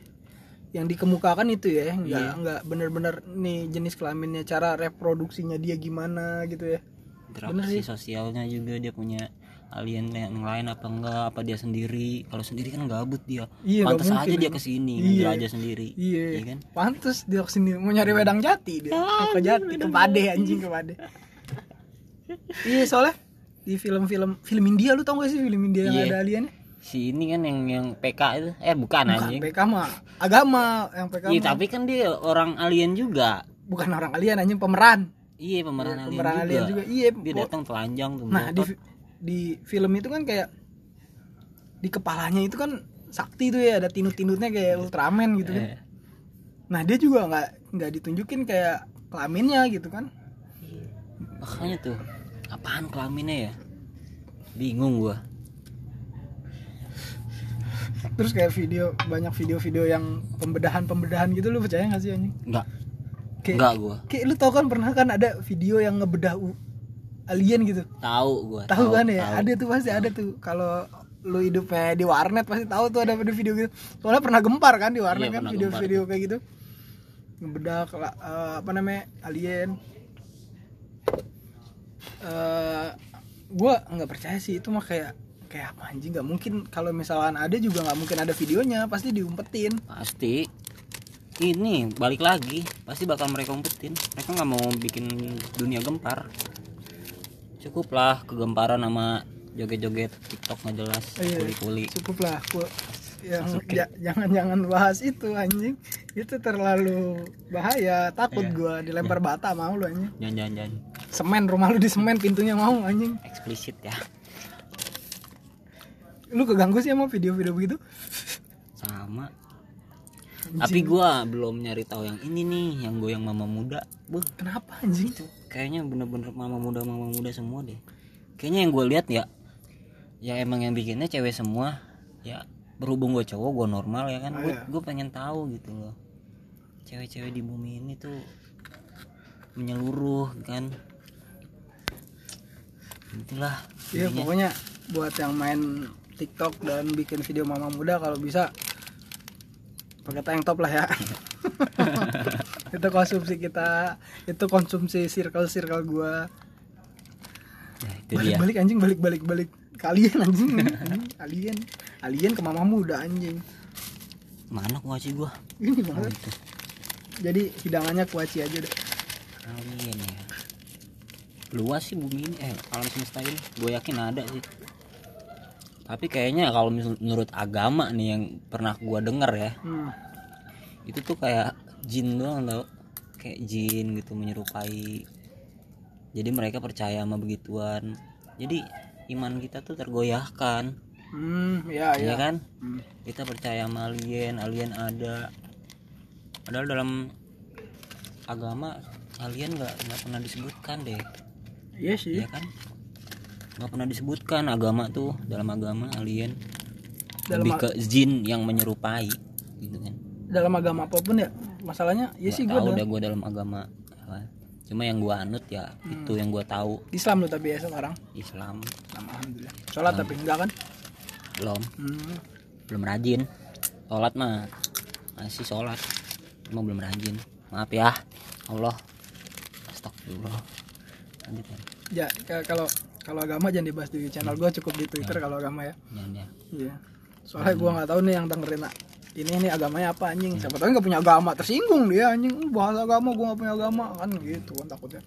yang dikemukakan itu ya nggak Iya. nggak bener-bener nih jenis kelaminnya cara reproduksinya dia gimana gitu ya. Interaksi sosialnya juga dia punya alien yang lain apa enggak apa dia sendiri. Kalau sendiri kan gabut dia. Iya, pantas aja mungkin, dia Bang. ke sini Iya. ngejelajah sendiri. Iya. Iya kan? Pantes dia ke sini mau nyari wedang jati dia. Mau ke jati? ke pade anjing ke pade iya soalnya di film-film film India lu tau gak sih film India yang Iya. ada aliennya si ini kan yang yang PK itu. Eh bukan, bukan anjing. PK mah agama yang PK iya tapi kan dia orang alien juga. Bukan orang alien anjing pemeran. Iya pemeran alien, pemeran juga. alien juga. Iya dia datang telanjang tuh nah di di film itu kan kayak di kepalanya itu kan sakti tuh ya ada tinut-tinutnya kayak Ultraman gitu kan. Eh, nah dia juga nggak nggak ditunjukin kayak kelaminnya gitu kan. Makanya tuh apaan kelaminnya ya? Bingung gua terus kayak video banyak video-video yang pembedahan-pembedahan gitu lu percaya nggak sih anjing? Enggak kayak enggak gua. kayak lu tau kan pernah kan ada video yang ngebedah alien gitu? Tahu gua tahu kan ya? tahu. ada tuh pasti ada tuh. Kalau lu hidupnya di warnet pasti tahu tuh ada video gitu. Soalnya pernah gempar kan di warnet Iya, kan video-video kayak gitu. Ngebedah eh, apa namanya alien. Eh gua nggak percaya sih itu mah kayak kayak apa anjing nggak mungkin. Kalau misalkan ada juga nggak mungkin ada videonya pasti diumpetin. Pasti. Ini balik lagi pasti bakal mereka umpetin. Mereka nggak mau bikin dunia gempar. Cukuplah kegemparan sama joget-joget tiktok nggak jelas Iya. kuli-kuli. cukup lah gua yang ja- jangan-jangan bahas itu anjing. Itu terlalu bahaya. Takut Iya. gua dilempar bata mau lu anjing. Jangan jangan jangan. Semen rumah lu di semen pintunya mau anjing. Eksplisit ya lu keganggu sih sama video-video begitu? Sama. Tapi gua belum nyari tahu yang ini nih yang gue yang mama muda. Buh, kenapa anjing? Kayaknya bener-bener mama muda mama muda semua deh. Kayaknya yang gue lihat ya ya emang yang bikinnya cewek semua. Ya berhubung gue cowok gue normal ya kan. Oh, gue iya. gue pengen tahu gitu loh. Cewek-cewek di bumi ini tuh menyeluruh kan. Itulah intinya. pokoknya buat yang main TikTok dan bikin video mama muda kalau bisa pakai tank top lah ya. itu konsumsi kita, itu konsumsi circle circle gua. Nah, itu Balik dia balik anjing balik balik balik kalian anjing, alien alien ke mama muda anjing. mana kuaci gua Ini oh banget. itu Jadi hidangannya kuaci aja deh. alien ya luas sih bumi ini eh alam semesta ini gue yakin ada sih tapi kayaknya kalau menurut agama nih yang pernah gua denger ya Hmm. itu tuh kayak jin doang tau kayak jin gitu menyerupai jadi mereka percaya sama begituan jadi iman kita tuh tergoyahkan Hmm, ya ya ya. kan Hmm. kita percaya sama alien alien ada padahal dalam agama alien nggak nggak pernah disebutkan deh Iya sih. ya kan nggak pernah disebutkan agama tuh dalam agama alien. Dalam lebih ke jin yang menyerupai gitu kan. Dalam agama apa pun ya, masalahnya ya Nggak sih tahu gua udah gue dalam agama apa. cuma yang gua anut ya Hmm. itu yang gua tahu. Islam lu tapi ya sekarang. Islam. Alhamdulillah. Sholat tapi enggak kan? belum. Hmm. belum rajin. Sholat mah masih sholat. Cuma belum rajin. Maaf ya Allah. Astagfirullah. Lanjut ya Ya, ka- kalau kalau agama jangan dibahas di channel gua cukup di Twitter kalau agama ya. jangan ya Iya. Soalnya gua nggak tahu nih yang dengerin ini ini agamanya apa anjing. Siapa tahu nggak punya agama tersinggung dia anjing. "Uh, Bahas agama gua nggak punya agama kan gitu kan takutnya.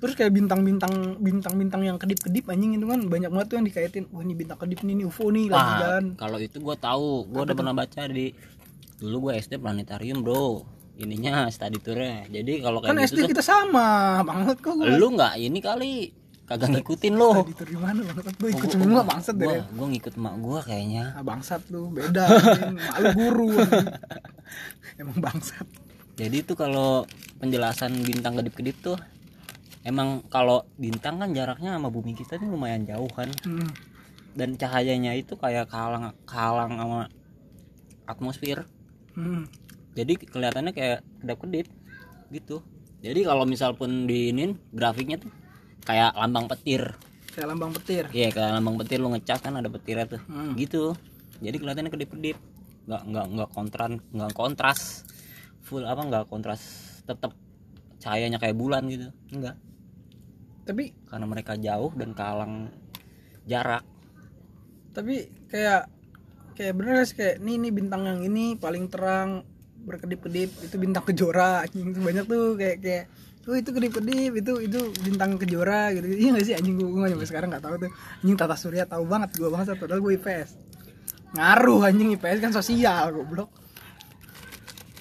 Terus kayak bintang-bintang bintang-bintang yang kedip-kedip anjing itu kan banyak banget tuh yang dikaitin. Wah ini bintang kedip nih, ini UFO nih lagi jalan. kalau itu gua tahu gua udah pernah baca di dulu gua SD planetarium bro ininya study tournya jadi kalau Kan kayak SD gitu tuh kita sama banget kok gua. lu nggak ini kali kagak ngikutin lo Di di mana banget gua ikut semua bangsat deh. gua ngikut emak gua kayaknya Ah, bangsat lu beda malu guru emang bangsat Jadi itu kalau penjelasan bintang kedip-kedip tuh emang kalau bintang kan jaraknya sama bumi kita tuh lumayan jauh kan hmm. dan cahayanya itu kayak kalang kalang sama atmosfer. Hmm. Jadi kelihatannya kayak kedap-kedip gitu. Jadi kalau misal pun diinin grafiknya tuh kayak lambang petir. kayak lambang petir Iya, kayak lambang petir lu ngecas kan ada petirnya tuh. Hmm. Gitu. Jadi kelihatannya kedip-kedip. Nggak nggak nggak kontran, nggak kontras. Full apa nggak kontras tetap cahayanya kayak bulan gitu. Enggak. tapi Karena mereka jauh dan kalang jarak. tapi kayak kayak bener sih kayak nih nih bintang yang ini paling terang berkedip-kedip itu bintang kejora anjing tuh banyak tuh kayak kayak oh itu kedip-kedip itu itu bintang kejora gitu iya gak sih anjing gue gue sampai sekarang nggak tahu tuh anjing tata surya tahu banget gue banget padahal gue IPS ngaruh anjing IPS kan sosial goblok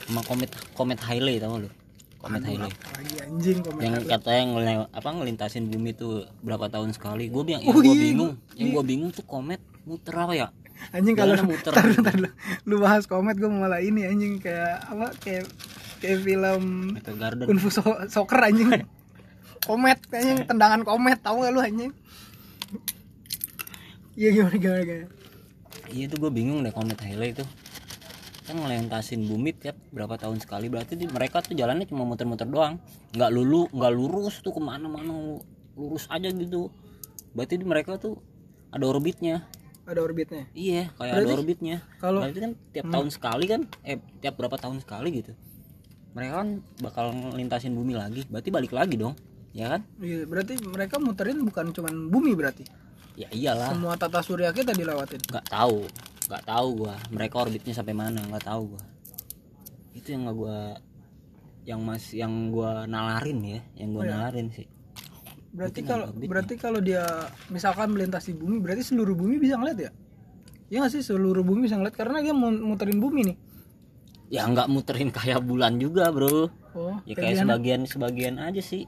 Sama komet komet Halley tau lu? Komet Halley. lagi anjing komen Yang katanya ngelew- apa ngelintasin bumi tuh berapa tahun sekali. Gue bilang, yang Oh, gue iya, bingung, gua- yang gue bingung tuh komet muter apa ya? Anjing kalau tar, tar, lu, lu bahas komet gue malah ini anjing kayak apa kayak kayak film Meteor Garden. Kung Fu so- Soccer anjing. Komet kayaknya tendangan komet tahu gak lu anjing? Iya gimana gimana gimana. Iya tuh gue bingung deh komet Halley itu kan ngelintasin bumi tiap berapa tahun sekali berarti di- mereka tuh jalannya cuma muter-muter doang nggak lulu nggak lurus tuh ke mana-mana lurus aja gitu berarti di mereka tuh ada orbitnya Ada orbitnya. iya kayak ada Berarti orbitnya. kalau- berarti kan tiap tahun sekali kan eh tiap berapa tahun sekali gitu. Mereka kan bakal ngelintasin bumi lagi berarti balik lagi dong ya kan? Iya, berarti mereka muterin bukan cuman bumi berarti. ya iyalah. Semua tata surya kita dilewatin. nggak tahu nggak tahu gua mereka orbitnya sampai mana nggak tahu gua. Itu yang nggak gua yang mas yang gua nalarin ya yang Oh, gua nalarin sih Berarti kalau berarti kalau dia misalkan melintasi bumi, berarti seluruh bumi bisa ngeliat ya? Iya nggak sih? Seluruh bumi bisa ngeliat karena dia mu- muterin bumi nih. ya nggak muterin kayak bulan juga bro. Oh ya kayak sebagian sebagian aja sih.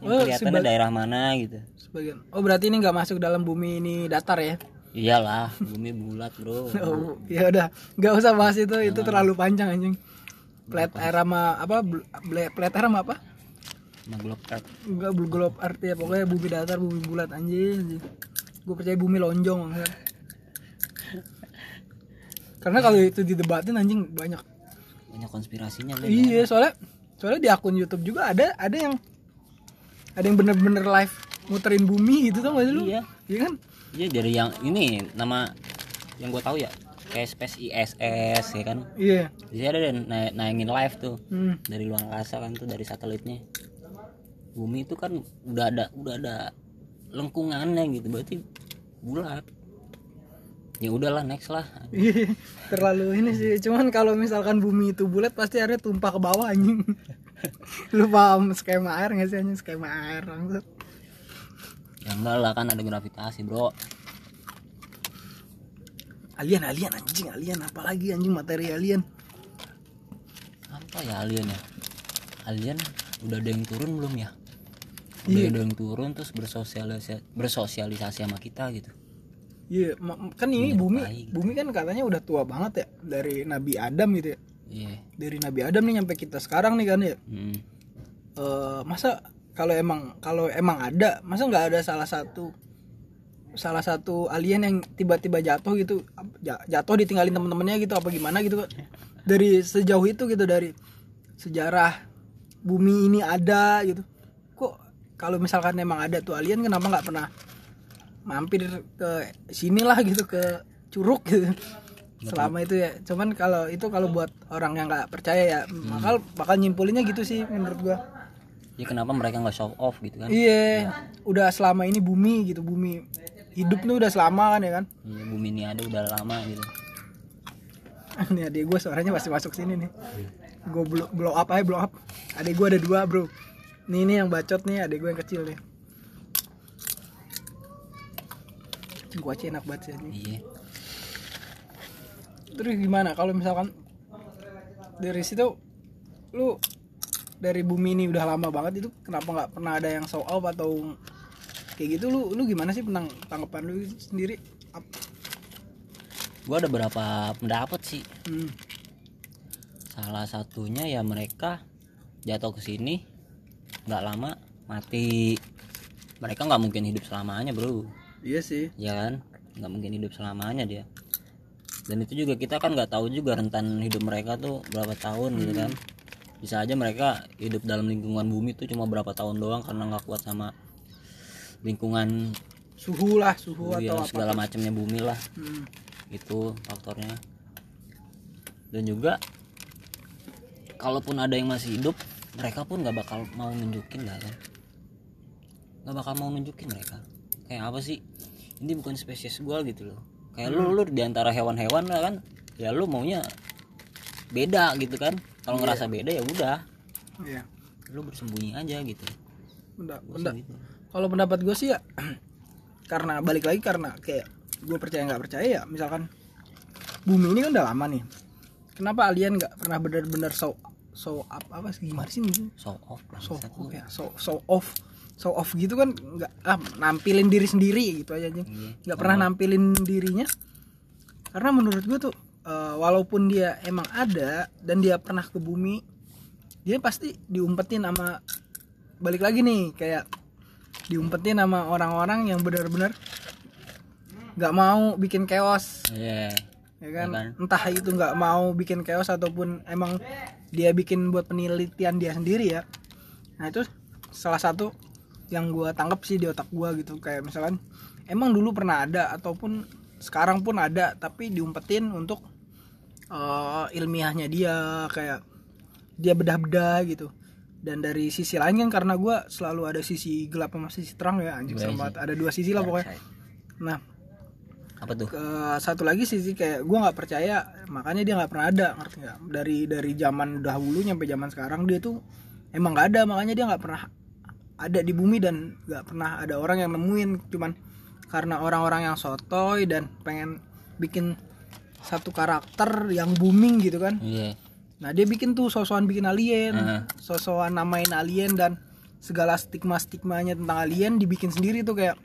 Yang Oh, kelihatannya daerah mana gitu. Sebagian. Oh berarti ini nggak masuk dalam bumi ini datar ya? Iyalah bumi bulat bro. Oh ya udah. Nggak usah bahas itu. Itu terlalu panjang anjing. Flat air sama apa flat air sama apa globe earth Enggak globe earth ya. Pokoknya bumi datar bumi bulat anjing, gue percaya bumi lonjong maksudnya. karena kalau itu didebatin anjing banyak. Banyak konspirasinya men. iya soalnya soalnya di akun YouTube juga ada ada yang ada yang bener-bener live muterin bumi gitu tau gak sih lu? Iya. Iya kan? Iya dari yang ini nama yang gue tahu ya. Kayak Space ISS ya kan? Iya. Di sini ada na- nayangin live tuh. Hmm. dari luar angkasa kan tuh dari satelitnya bumi itu kan udah ada udah ada lengkungannya gitu. Berarti bulat. Ya udahlah next lah. Iya, terlalu ini sih. Cuman kalau misalkan bumi itu bulat pasti airnya tumpah ke bawah anjing. Lu paham skema air nggak sih anjing? Skema air maksud. Ya enggak lah kan ada gravitasi bro. Alien alien anjing alien. Apalagi anjing materi alien? Apa ya alien ya? Alien udah ada yang turun belum ya Iya. ada yang turun terus bersosialisasi bersosialisasi sama kita gitu iya ma- kan ini Menyerupai bumi gitu. bumi kan katanya udah tua banget ya dari Nabi Adam gitu ya iya dari Nabi Adam nih nyampe kita sekarang nih kan ya Hmm. Eh, masa kalau emang kalau emang ada masa nggak ada salah satu salah satu alien yang tiba-tiba jatuh gitu ja- jatuh ditinggalin temen-temennya gitu apa gimana gitu dari sejauh itu gitu dari sejarah bumi ini ada gitu kalau misalkan emang ada tuh alien kenapa nggak pernah mampir ke sinilah gitu ke curug gitu. Selama itu ya. Cuman kalau itu kalau buat orang yang nggak percaya ya bakal bakal nyimpulinnya gitu sih menurut gua. Ya kenapa mereka nggak show off gitu kan? Iya. Udah selama ini bumi gitu bumi hidup tuh udah selama kan ya kan? Iya, bumi ini ada udah lama gitu. Ini adik gue suaranya masih masuk sini nih. Gue blow, blow up aja blow up. Adik gue ada dua bro nih ini yang bacot nih adik gue yang kecil nih. Anjing, kuaci enak banget sih anjing. iya. Terus gimana? Kalau misalkan dari situ lu dari bumi ini udah lama banget itu kenapa nggak pernah ada yang show off atau kayak gitu? Lu lu gimana sih penang tanggapan lu sendiri? Ap- gua ada beberapa pendapat sih. Hmm. salah satunya ya mereka jatuh ke sini nggak lama mati. Mereka nggak mungkin hidup selamanya bro. Iya sih. Ya kan? Nggak mungkin hidup selamanya dia. Dan itu juga kita kan nggak tahu juga rentan hidup mereka tuh berapa tahun gitu kan. Bisa aja mereka hidup dalam lingkungan bumi tuh cuma berapa tahun doang karena nggak kuat sama lingkungan suhu lah suhu ya, atau segala macamnya bumi lah. Hmm. itu faktornya. Dan juga kalaupun ada yang masih hidup mereka pun nggak bakal mau nunjukin lah kan? Nggak bakal mau nunjukin mereka. Kayak apa sih? Ini bukan spesies gua gitu loh. Kayak lu lu di antara hewan-hewan lah kan? Ya lu maunya beda gitu kan? Kalau ngerasa beda ya udah. Iya. Lu bersembunyi aja gitu. Penda- sih gitu. kalau pendapat gue sih ya karena balik lagi karena kayak gue percaya nggak percaya ya misalkan bumi ini kan udah lama nih. Kenapa alien nggak pernah benar-benar show show up apa sih gimana sih ini? show off show bangsat off lu. ya show show off show off gitu kan nggak ah, nampilin diri sendiri gitu aja anjing Iya. nggak pernah nampilin dirinya karena menurut gue tuh eh, walaupun dia emang ada dan dia pernah ke bumi dia pasti diumpetin sama balik lagi nih kayak diumpetin sama orang-orang yang benar-benar nggak mau bikin chaos Iya. ya kan, Ya kan? entah itu nggak mau bikin chaos ataupun emang dia bikin buat penelitian dia sendiri ya nah itu salah satu yang gua tangkap sih di otak gua gitu kayak misalkan emang dulu pernah ada ataupun sekarang pun ada tapi diumpetin untuk eh, ilmiahnya dia kayak dia bedah-bedah gitu dan dari sisi lain kan karena gua selalu ada sisi gelap sama sisi terang ya anjing Iya sih. banget. ada dua sisi lah pokoknya Side. nah apa tuh? Ke satu lagi sisi kayak gue nggak percaya makanya dia nggak pernah ada ngerti nggak? Dari dari zaman dahulu nyampe zaman sekarang dia tuh emang nggak ada makanya dia nggak pernah ada di bumi dan nggak pernah ada orang yang nemuin. Cuman karena orang-orang yang sotoy dan pengen bikin satu karakter yang booming gitu kan. Iya. Nah dia bikin tuh sosokan bikin alien Heeh. sosokan namain alien dan segala stigma stigmanya tentang alien dibikin sendiri tuh kayak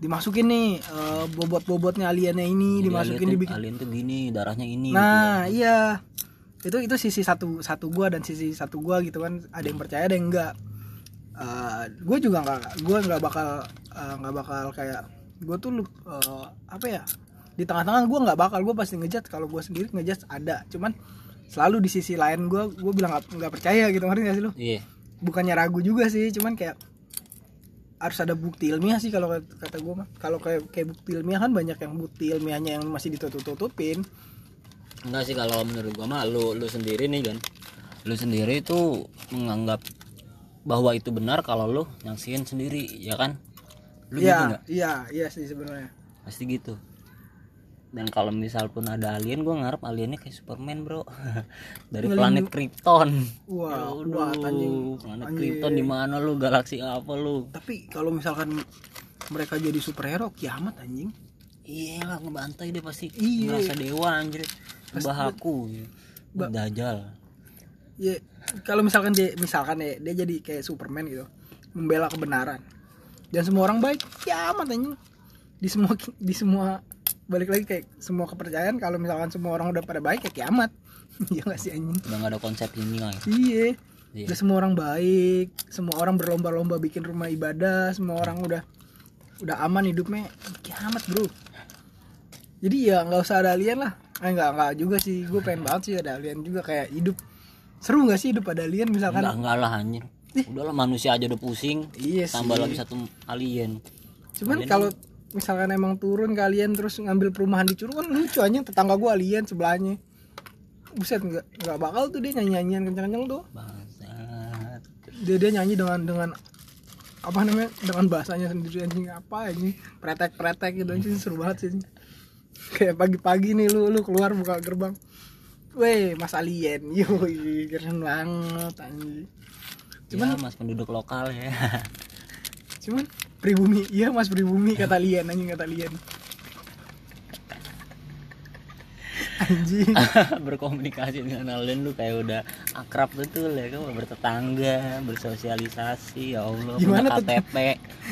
dimasukin nih eh, bobot-bobotnya aliennya ini Jadi dimasukin alien dibikin alien tuh gini darahnya ini gitu. nah iya. Itu itu sisi satu satu gua dan sisi satu gua gitu kan. Ada yang percaya ada yang enggak. Eh, gue juga nggak gue nggak bakal eh, nggak bakal kayak gue tuh eh, apa ya di tengah-tengah gue nggak bakal. Gue pasti ngejat kalau gue sendiri ngejat ada. Cuman selalu di sisi lain gue gue bilang nggak percaya gitu. Ngerti gak sih lu? Iya. Bukannya ragu juga sih cuman kayak harus ada bukti ilmiah sih kalau kata- gue mah. Kalau kayak kayak bukti ilmiah kan banyak yang bukti ilmiahnya yang masih ditutup-tutupin. Enggak sih kalau menurut gua mah lu lu sendiri nih kan lu sendiri itu menganggap bahwa itu benar kalau lu nyaksiin sendiri ya kan? Lu gitu iya nggak? iya iya sih sebenarnya. Pasti gitu dan kalau misal pun ada alien gua ngarep aliennya kayak Superman bro. Dari planet Krypton. Wah Aduh, wah anjing. Planet Anjing. Krypton di mana lu? Galaksi apa lu? Tapi kalau misalkan mereka jadi superhero kiamat anjing. Iya lah ngebantai dia pasti Iya. ngerasa dewa anjir. Bahaku ya. dajal ya kalau misalkan dia misalkan ya dia jadi kayak Superman gitu membela kebenaran. Dan semua orang baik kiamat anjing. Di semua di semua balik lagi kayak semua kepercayaan kalau misalkan semua orang udah pada baik ya kiamat. Ya gak sih anjing? Udah gak ada konsep ini lah iya. Iya. udah semua orang baik semua orang berlomba-lomba bikin rumah ibadah semua orang udah udah aman hidupnya kiamat bro. Jadi ya nggak usah ada alien lah. Eh nggak nggak juga sih. Gue pengen banget sih ada alien juga kayak hidup. Seru nggak sih hidup ada alien misalkan? Enggak enggak lah anjir. Udahlah manusia aja udah pusing iya sih. tambah lagi satu alien. Cuman kalau misalkan emang turun kalian terus ngambil perumahan di Curug kan lucu aja tetangga gue alien sebelahnya. Buset nggak nggak bakal tuh dia nyanyi nyanyian kencang-kencang tuh. Bangsat. Dia dia nyanyi dengan dengan apa namanya dengan bahasanya sendiri anjing apa anjing pretek pretek gitu anjing seru banget sih kayak pagi-pagi nih lu lu keluar buka gerbang. Weh, Mas Alien, yoi, keren banget anjing. cuman mas penduduk lokal ya. Cuman pribumi, iya Mas pribumi kata Alien anjing kata Alien. Anjing. berkomunikasi dengan alien lu kayak udah akrab betul ya kan bertetangga bersosialisasi ya Allah Gimana punya? KTP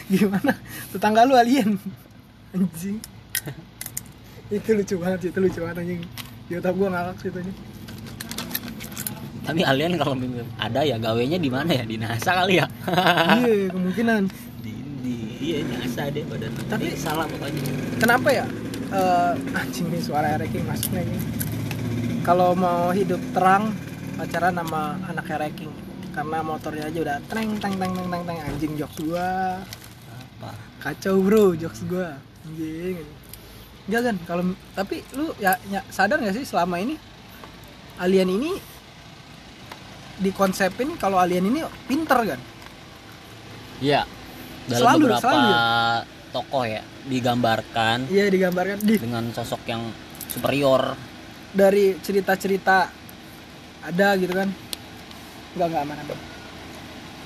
Gimana? Tetangga lu alien. Anjing. itu lucu banget sih, itu lucu banget anjing. Di otak gua ngakak sih anjing. tapi alien kalau ada ya gawenya di mana ya di NASA kali ya iya, kemungkinan. Di, di iya NASA deh badan tapi salah pokoknya. Kenapa ya? Eh, anjing nih suara ranking masuk nih. Kalau mau hidup terang pacaran sama anak ranking karena motornya aja udah teng teng teng teng teng teng anjing jokes gua. Apa? Kacau bro jokes gua. Anjing. Enggak kan kalau tapi lu ya, ya sadar gak sih selama ini alien ini dikonsepin kalau alien ini pinter kan Iya. Dalam Selalu, beberapa selalu tokoh ya digambarkan iya digambarkan. Di dengan sosok yang superior. dari cerita-cerita ada gitu kan? Enggak enggak aman aman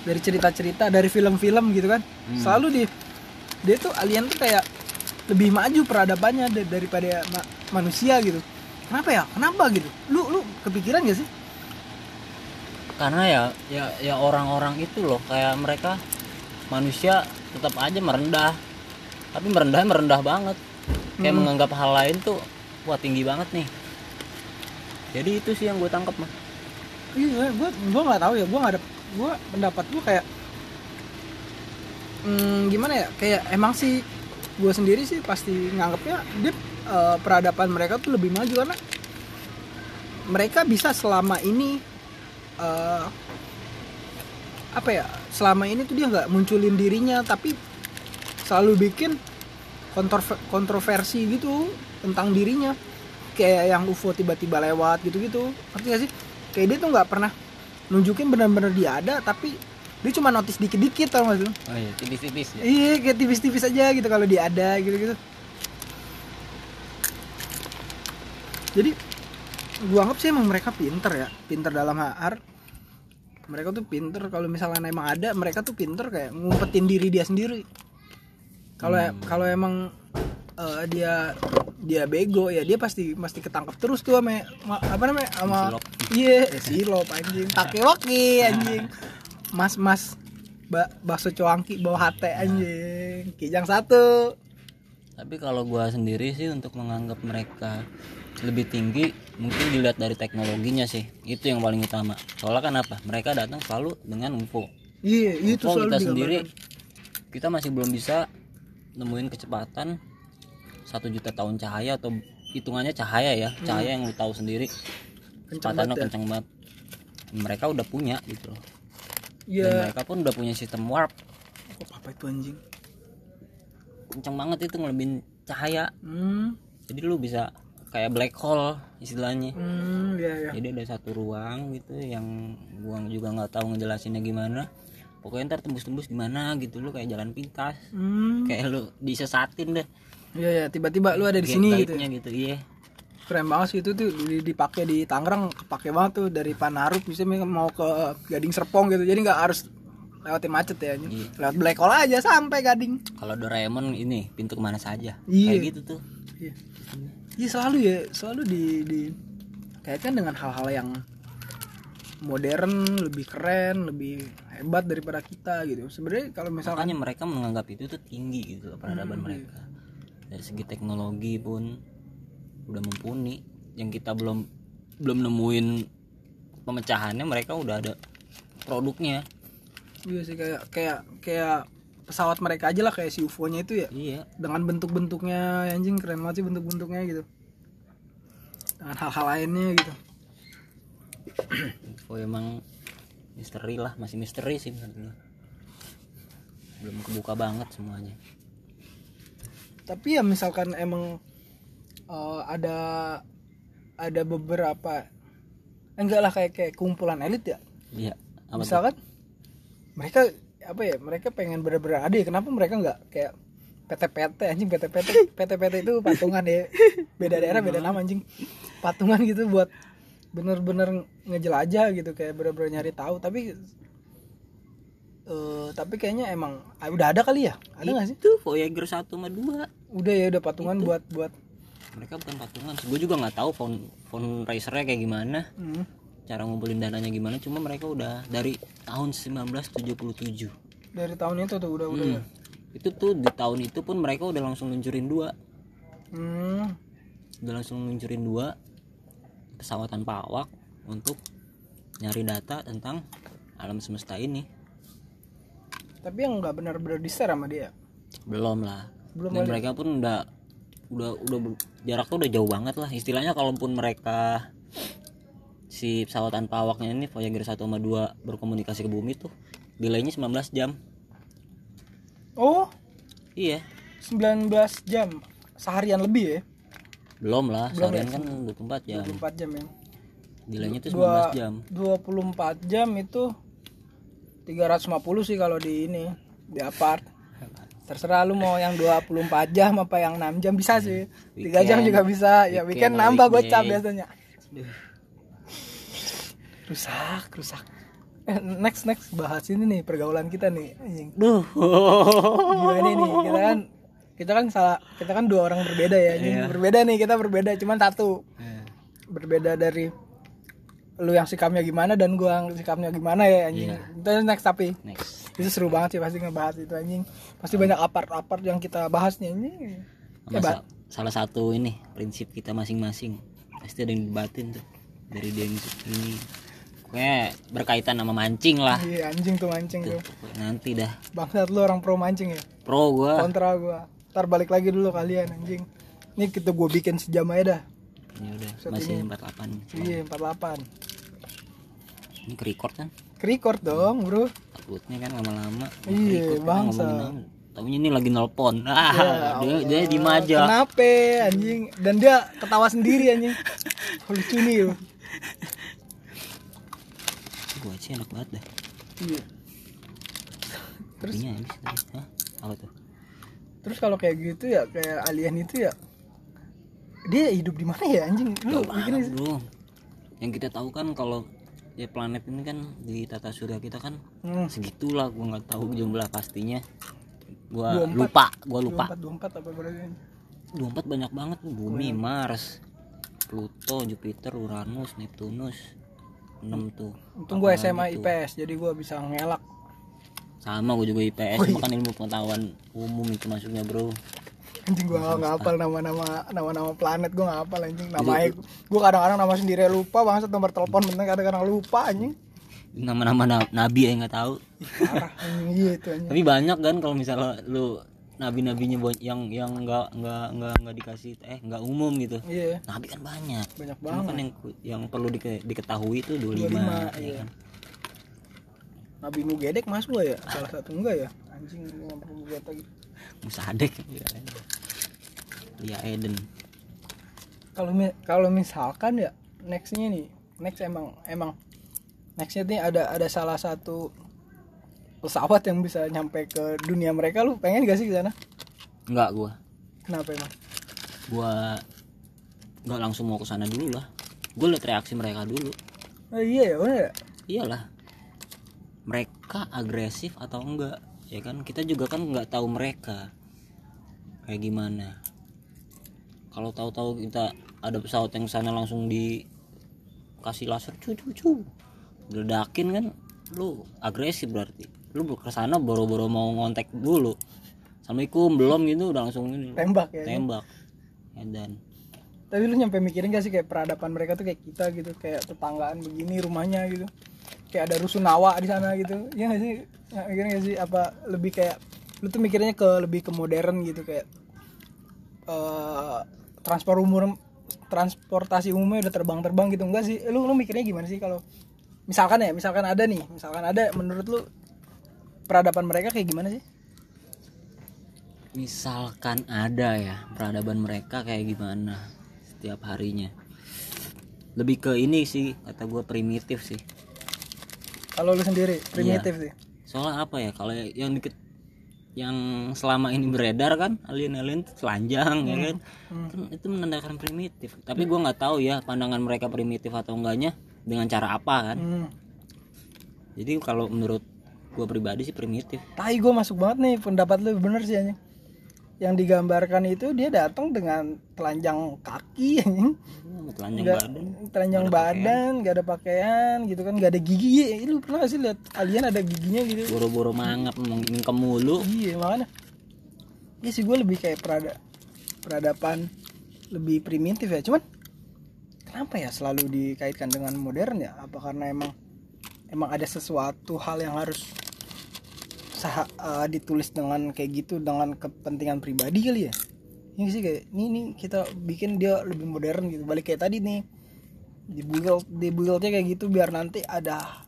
dari cerita-cerita dari film-film gitu kan? Hmm. selalu di dia tuh alien tuh kayak lebih maju peradabannya da- daripada ma- manusia gitu. Kenapa ya? Kenapa gitu? Lu lu kepikiran gak sih? Karena ya ya ya orang-orang itu loh kayak mereka manusia tetap aja merendah. Tapi merendah merendah banget. Kayak Hmm. menganggap hal lain tuh wah tinggi banget nih. Jadi itu sih yang gue tangkap mah. iya gua gua nggak tahu ya gua nggak ada gua pendapat gua kayak hmm, gimana ya kayak emang sih gua sendiri sih pasti nganggapnya dia eh, peradaban mereka tuh lebih maju karena mereka bisa selama ini eh, apa ya selama ini tuh dia nggak munculin dirinya tapi selalu bikin kontrover- kontroversi gitu tentang dirinya. Kayak yang UFO tiba-tiba lewat gitu-gitu. Ngerti gak sih? Kayak dia tuh nggak pernah nunjukin benar-benar dia ada tapi dia cuma notice dikit-dikit tau gak sih? Oh iya, tipis-tipis ya. iya kayak tipis-tipis aja gitu kalau dia ada gitu-gitu. Jadi gua anggap sih emang mereka pinter ya pinter dalam HR mereka tuh pinter. Kalau misalnya emang ada mereka tuh pinter kayak ngumpetin diri dia sendiri. Kalau Hmm. kalau emang eh, dia dia bego ya dia pasti pasti ketangkep terus tuh sama ma- apa namanya sama iya eh, silop anjing. Takiwaki anjing. Mas mas ba bakso cuangki bawa hate anjing. Kijang satu. Tapi kalau gua sendiri sih untuk menganggap mereka lebih tinggi mungkin dilihat dari teknologinya sih itu yang paling utama. Soalnya kan apa? Mereka datang selalu dengan info iya itu info selalu kita sendiri kita masih belum bisa nemuin kecepatan satu juta tahun cahaya atau hitungannya cahaya ya cahaya yang lu tahu sendiri. Kencang kecepatannya banget ya. kencang banget. Mereka udah punya gitu loh. Iya. Dan mereka pun udah punya sistem warp. Kok apa itu anjing? Kencang banget itu ngelebihin cahaya. Hmm. Jadi lu bisa kayak black hole istilahnya. Hmm iya iya. Jadi ada satu ruang gitu yang gua juga nggak tahu ngejelasinnya gimana. Pokoknya ntar tembus-tembus di mana gitu lu kayak jalan pintas. Hmm. Kayak lu disesatin deh. Iya iya tiba-tiba lu ada di sini gitu guide-nya gitu iya. Keren banget sih itu tuh di- dipakai di Tangerang kepake banget tuh dari Panaruk bisa mau ke Gading Serpong gitu. Jadi nggak harus lewatin macet ya. Iya. lewat Black Hole aja sampai Gading. Kalau Doraemon ini pintu ke mana saja. Iya. kayak gitu tuh. Iya Iya, selalu ya selalu di di kaitkan dengan hal-hal yang modern lebih keren lebih hebat daripada kita gitu. Sebenarnya kalau misalkan makanya mereka menganggap itu tuh tinggi gitu peradaban Hmm, mereka. Dari segi teknologi pun udah mumpuni. Yang kita belum belum nemuin pemecahannya mereka udah ada produknya. Iya sih kayak kayak kayak pesawat mereka aja lah kayak si UFO-nya itu ya. Iya. Dengan bentuk-bentuknya anjing keren banget sih bentuk-bentuknya gitu. Dengan hal-hal lainnya gitu. Info emang misteri lah masih misteri sih menurut belum kebuka banget semuanya. Tapi ya misalkan emang eh, ada ada beberapa enggak lah kayak kayak kumpulan elit ya. Iya misalkan mereka apa ya mereka pengen bener-bener ada ya kenapa mereka nggak kayak PT-PT anjing PT-PT PT-PT itu patungan ya. Beda daerah beda nama anjing. Patungan gitu buat bener-bener ngejelajah gitu kayak bener-bener nyari tahu. Tapi eh tapi kayaknya emang ah, udah ada kali ya? Ada nggak sih? Itu Voyager 1 sama 2 udah ya udah patungan buat buat mereka bukan patungan gue juga nggak tahu fund fundraisernya kayak gimana. Hmm, cara ngumpulin dananya gimana cuma mereka udah dari tahun 1977 dari tahun itu tuh udah udah ya? Hmm. itu tuh di tahun itu pun mereka udah langsung luncurin dua. Hmm, udah langsung luncurin dua pesawat tanpa awak untuk nyari data tentang alam semesta ini. Tapi yang nggak benar-benar di sama dia? Belum lah. Belum dan mereka pun udah udah udah jarak tuh udah jauh banget lah. Istilahnya kalaupun mereka si pesawat tanpa awaknya ini Voyager 1 sama 2 berkomunikasi ke bumi tuh delaynya 19 jam. Oh? Iya. 19 jam? Seharian lebih ya? Belum lah Belum seharian ya? kan 24 jam. 24 jam ya? Delaynya tuh 19 Dua- jam 24 jam itu 350 sih kalau di ini di apart. Terserah lu mau yang 24 jam apa yang 6 jam bisa sih. 3 jam Weekend. juga bisa. Ya weekend Weekend nambah gocap weekday. biasanya rusak rusak eh, next next. Bahas ini nih pergaulan kita nih anjing. Duh. Gimana nih? Kita kan kita kan salah kita kan dua orang berbeda ya anjing. Iya. berbeda nih kita berbeda cuman satu. Eh, berbeda dari lu yang sikapnya gimana dan gua yang sikapnya gimana ya anjing. Itu next tapi. Next. Itu seru banget sih pasti ngebahas itu anjing. Pasti banyak apart-apart yang kita bahas nih anjing. Salah satu ini prinsip kita masing-masing. Pasti ada yang dibatin tuh. Dari dia ini pokoknya berkaitan sama mancing lah Iya anjing tuh mancing tuh. Pokoknya nanti dah Bangsat lu orang pro mancing ya. pro gua Kontra gua. Ntar balik lagi dulu kalian anjing. Ini kita gua bikin sejam aja dah. ya udah Set masih ini. 48 Iya 48. ini ke record kan Record dong, Bro. takutnya kan lama-lama Iya, Ke-record kita bangsa. apa. Taunya ini lagi nelpon Ya ah dia dia di aja Kenapa anjing? Dan dia ketawa sendiri anjing. Lucu nih gua sih enak banget dah Iya. Terus Kopinya habis tadi. Hah? apa tuh terus kalau kayak gitu ya kayak alien itu ya dia hidup di mana ya anjing? Lu Parah, bro yang kita tahu kan kalau ya planet ini kan di tata surya kita kan Hmm. segitulah gua nggak tahu jumlah pastinya gua 24. lupa gua lupa 24 24 apa berarti? 24 banyak banget bumi Mars Pluto Jupiter Uranus Neptunus 6 tuh untung gue SMA tuh? IPS jadi gue bisa ngelak. Sama gue juga IPS Oh, iya. kan ilmu pengetahuan umum itu masuknya bro. Anjing gue nggak hafal nama-nama nama-nama planet gue nggak hafal anjing namanya gue kadang-kadang nama sendiri lupa bangsa nomor telepon bener kadang-kadang lupa anjing. Nama-nama na- nabi yang nggak tahu. Parah anjing iya itu anjing. Tapi banyak kan kalau misalnya lu nabi-nabinya yang yang nggak nggak nggak nggak dikasih eh nggak umum gitu. Iya. Nabi kan banyak. Banyak Cuma banget. kan yang yang perlu dike- diketahui itu 25, 25, ya iya. kan? Nabi Mugedek masuk gak ya? Salah satu enggak ya? Anjing gue nggak perlu lihat lagi. Musadek ya kan? Lia Eden. Kalau kalau misalkan ya nextnya nih next emang emang nextnya nih ada ada salah satu pesawat yang bisa nyampe ke dunia mereka lu pengen gak sih ke sana? Nggak gua. Kenapa emang? Gua nggak langsung mau ke sana dulu lah. Gua liat reaksi mereka dulu. Oh, iya ya bener ya? Iyalah. Mereka agresif atau enggak? Ya kan kita juga kan nggak tahu mereka. Kayak gimana? Kalau tahu-tahu kita ada pesawat yang sana langsung dikasih laser cu cu cu. Ledakin kan lu agresif berarti lu ke sana boro-boro mau ngontek dulu. Assalamualaikum belum gitu udah langsung ini. Tembak ya tembak. Ya dan tapi lu nyampe mikirin gak sih kayak peradaban mereka tuh kayak kita gitu kayak tetanggaan begini rumahnya gitu. Kayak ada rusunawa di sana gitu. Ya gak sih? Nggak mikirin gak sih apa lebih kayak lu tuh mikirnya ke lebih ke modern gitu kayak eh transport umum transportasi umumnya udah terbang-terbang gitu. Enggak sih? Lu lu mikirnya gimana sih kalau misalkan ya misalkan ada nih misalkan ada menurut lu peradaban mereka kayak gimana sih? Misalkan ada ya peradaban mereka kayak gimana setiap harinya. Lebih ke ini sih kata gue primitif sih. Kalau lu sendiri primitif sih. Soalnya apa ya kalau yang dikit yang selama ini beredar kan alien-alien telanjang ya kan? Kan itu menandakan primitif. Tapi gua nggak tahu ya pandangan mereka primitif atau enggaknya dengan cara apa kan. Hmm. jadi kalau menurut gua pribadi sih primitif Tai gue masuk banget nih pendapat lu bener sih anjing. Yang digambarkan itu dia datang dengan telanjang kaki anjing. Hmm, telanjang Nggak- badan telanjang badan, gak ada pakaian gitu kan, gak ada gigi. Eh, lu pernah gak sih lihat alien ada giginya gitu? boro-boro mangap mengingkem mulu Iya, makanya. Iya sih gue lebih kayak perada peradaban lebih primitif ya. Cuman kenapa ya selalu dikaitkan dengan modern ya? Apa karena emang emang ada sesuatu hal yang harus sah eh, ditulis dengan kayak gitu dengan kepentingan pribadi kali ya? Ini sih kayak ini nih kita bikin dia lebih modern gitu. Balik kayak tadi nih di build di buildnya kayak gitu biar nanti ada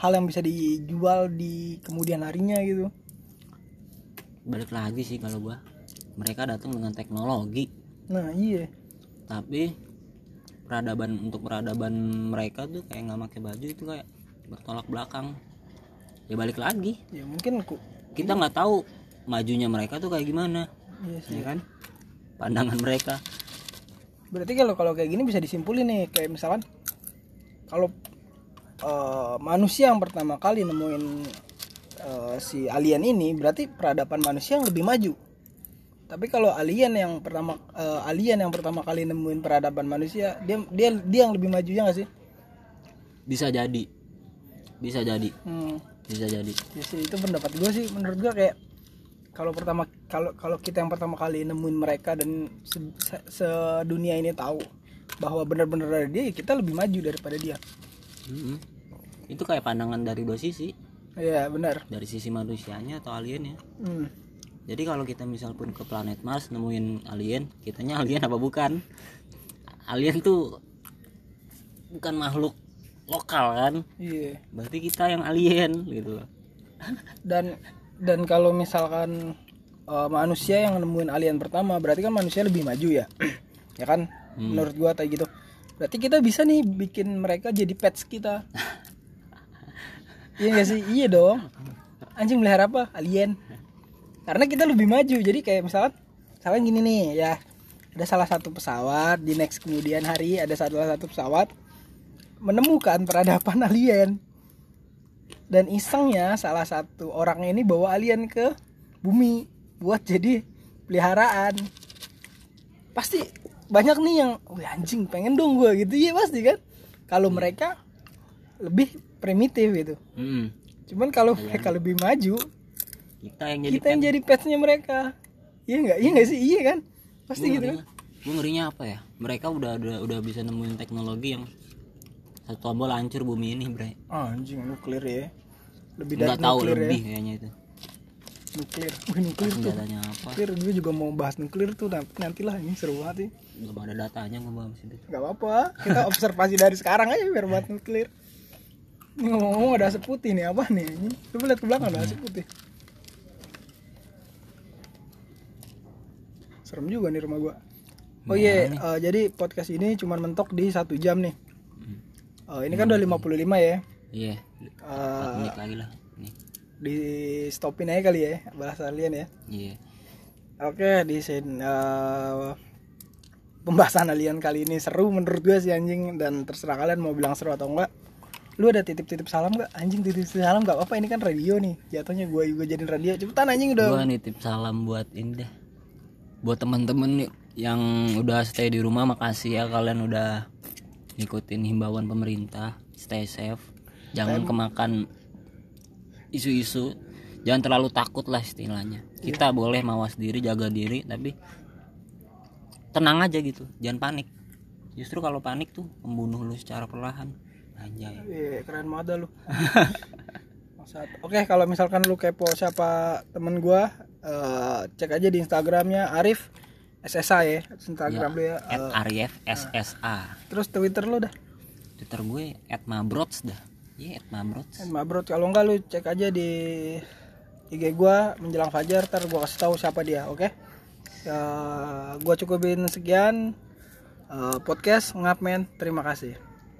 hal yang bisa dijual di kemudian harinya gitu. balik lagi sih kalau gua mereka datang dengan teknologi Nah iya tapi peradaban untuk peradaban mereka tuh kayak nggak pakai baju itu kayak bertolak belakang ya balik lagi ya mungkin ku kita nggak tahu majunya mereka tuh kayak gimana iya sih. ya kan pandangan mereka Berarti kalau kalau kayak gini bisa disimpulin nih kayak misalkan kalau eh, manusia yang pertama kali nemuin eh, si alien ini berarti peradaban manusia yang lebih maju. Tapi kalau alien yang pertama eh, alien yang pertama kali nemuin peradaban manusia dia dia dia yang lebih maju ya nggak sih? bisa jadi bisa jadi Hmm. bisa jadi Ya sih itu pendapat gue sih menurut gue kayak kalau pertama kalau kalau kita yang pertama kali nemuin mereka dan se- se- sedunia ini tahu bahwa benar-benar ada dia ya kita lebih maju daripada dia. Mm-mm. itu kayak pandangan dari dua sisi Iya benar. dari sisi manusianya atau aliennya Hmm. jadi kalau kita misal pun ke planet Mars nemuin alien kitanya alien apa bukan alien tuh bukan makhluk lokal kan Iya. berarti kita yang alien gitu loh Dan dan kalau misalkan eh, manusia yang nemuin alien pertama berarti kan manusia lebih maju ya. ya kan? Menurut gua kayak gitu. Berarti kita bisa nih bikin mereka jadi pets kita. iya gak sih? Iya dong. Anjing melihara apa? Alien. Karena kita lebih maju. Jadi kayak misalkan misalkan gini nih ya. Ada salah satu pesawat di next kemudian hari ada salah satu pesawat menemukan peradaban alien. Dan isengnya salah satu orang ini bawa alien ke bumi buat jadi peliharaan. Pasti banyak nih yang wih anjing pengen dong gua gitu. Ya pasti kan? Kalau mereka lebih primitif gitu. Mm-mm. cuman kalau mereka lebih maju kita yang jadi kita yang jadi petsnya mereka. Iya nggak? Iya nggak sih? Iya kan? Pasti gitu kan? gue ngerinya apa ya? Mereka udah udah udah bisa nemuin teknologi yang satu tombol hancur bumi ini bre. Ah, anjing nuklir ya. Lebih dari nggak tahu nuklir lebih ya kayaknya itu. Nuklir. Wih, nuklir tuh. apa nuklir gue juga mau bahas nuklir tuh nanti nantilah ini seru banget sih. Belum ada datanya gue bahas itu. Nggak apa-apa kita observasi dari sekarang aja biar buat nuklir. Ini ngomong-ngomong ada asap putih nih apa nih? Ini coba lihat ke belakang ada asap putih. Serem juga nih rumah gua. Oh iya eh, jadi podcast ini cuma mentok di satu jam nih Hmm. Eh, ini kan udah 55 ya iya Eh, menit lagi lah nih di stopin aja kali ya bahasa kalian ya iya Oke, di sini eh, pembahasan alien kali ini seru menurut gue sih anjing dan terserah kalian mau bilang seru atau enggak. Lu ada titip-titip salam gak? Anjing titip salam gak apa-apa ini kan radio nih. Jatuhnya gue juga jadiin radio. Cepetan anjing udah. gue nitip salam buat ini deh buat temen-temen nih yang udah stay di rumah makasih ya kalian udah ngikutin himbauan pemerintah stay safe jangan kemakan isu-isu. Jangan terlalu takut lah istilahnya. Kita boleh mawas diri jaga diri tapi tenang aja gitu. Jangan panik. Justru kalau panik tuh membunuh lu secara perlahan. Anjay. Iya, keren banget lu. Oke, kalau misalkan lu kepo siapa temen gua, eh, cek aja di Instagramnya Arif SSA ya, Instagram lu ya. at Arif SSA Terus Twitter lu dah. Twitter gue at Mabrots dah iya at Mabrots Dan Mabrot kalau enggak lu cek aja di IG gua menjelang fajar ntar gua kasih tahu siapa dia, oke? Ya, gua cukupin sekian Eh, podcast ngap men. Terima kasih.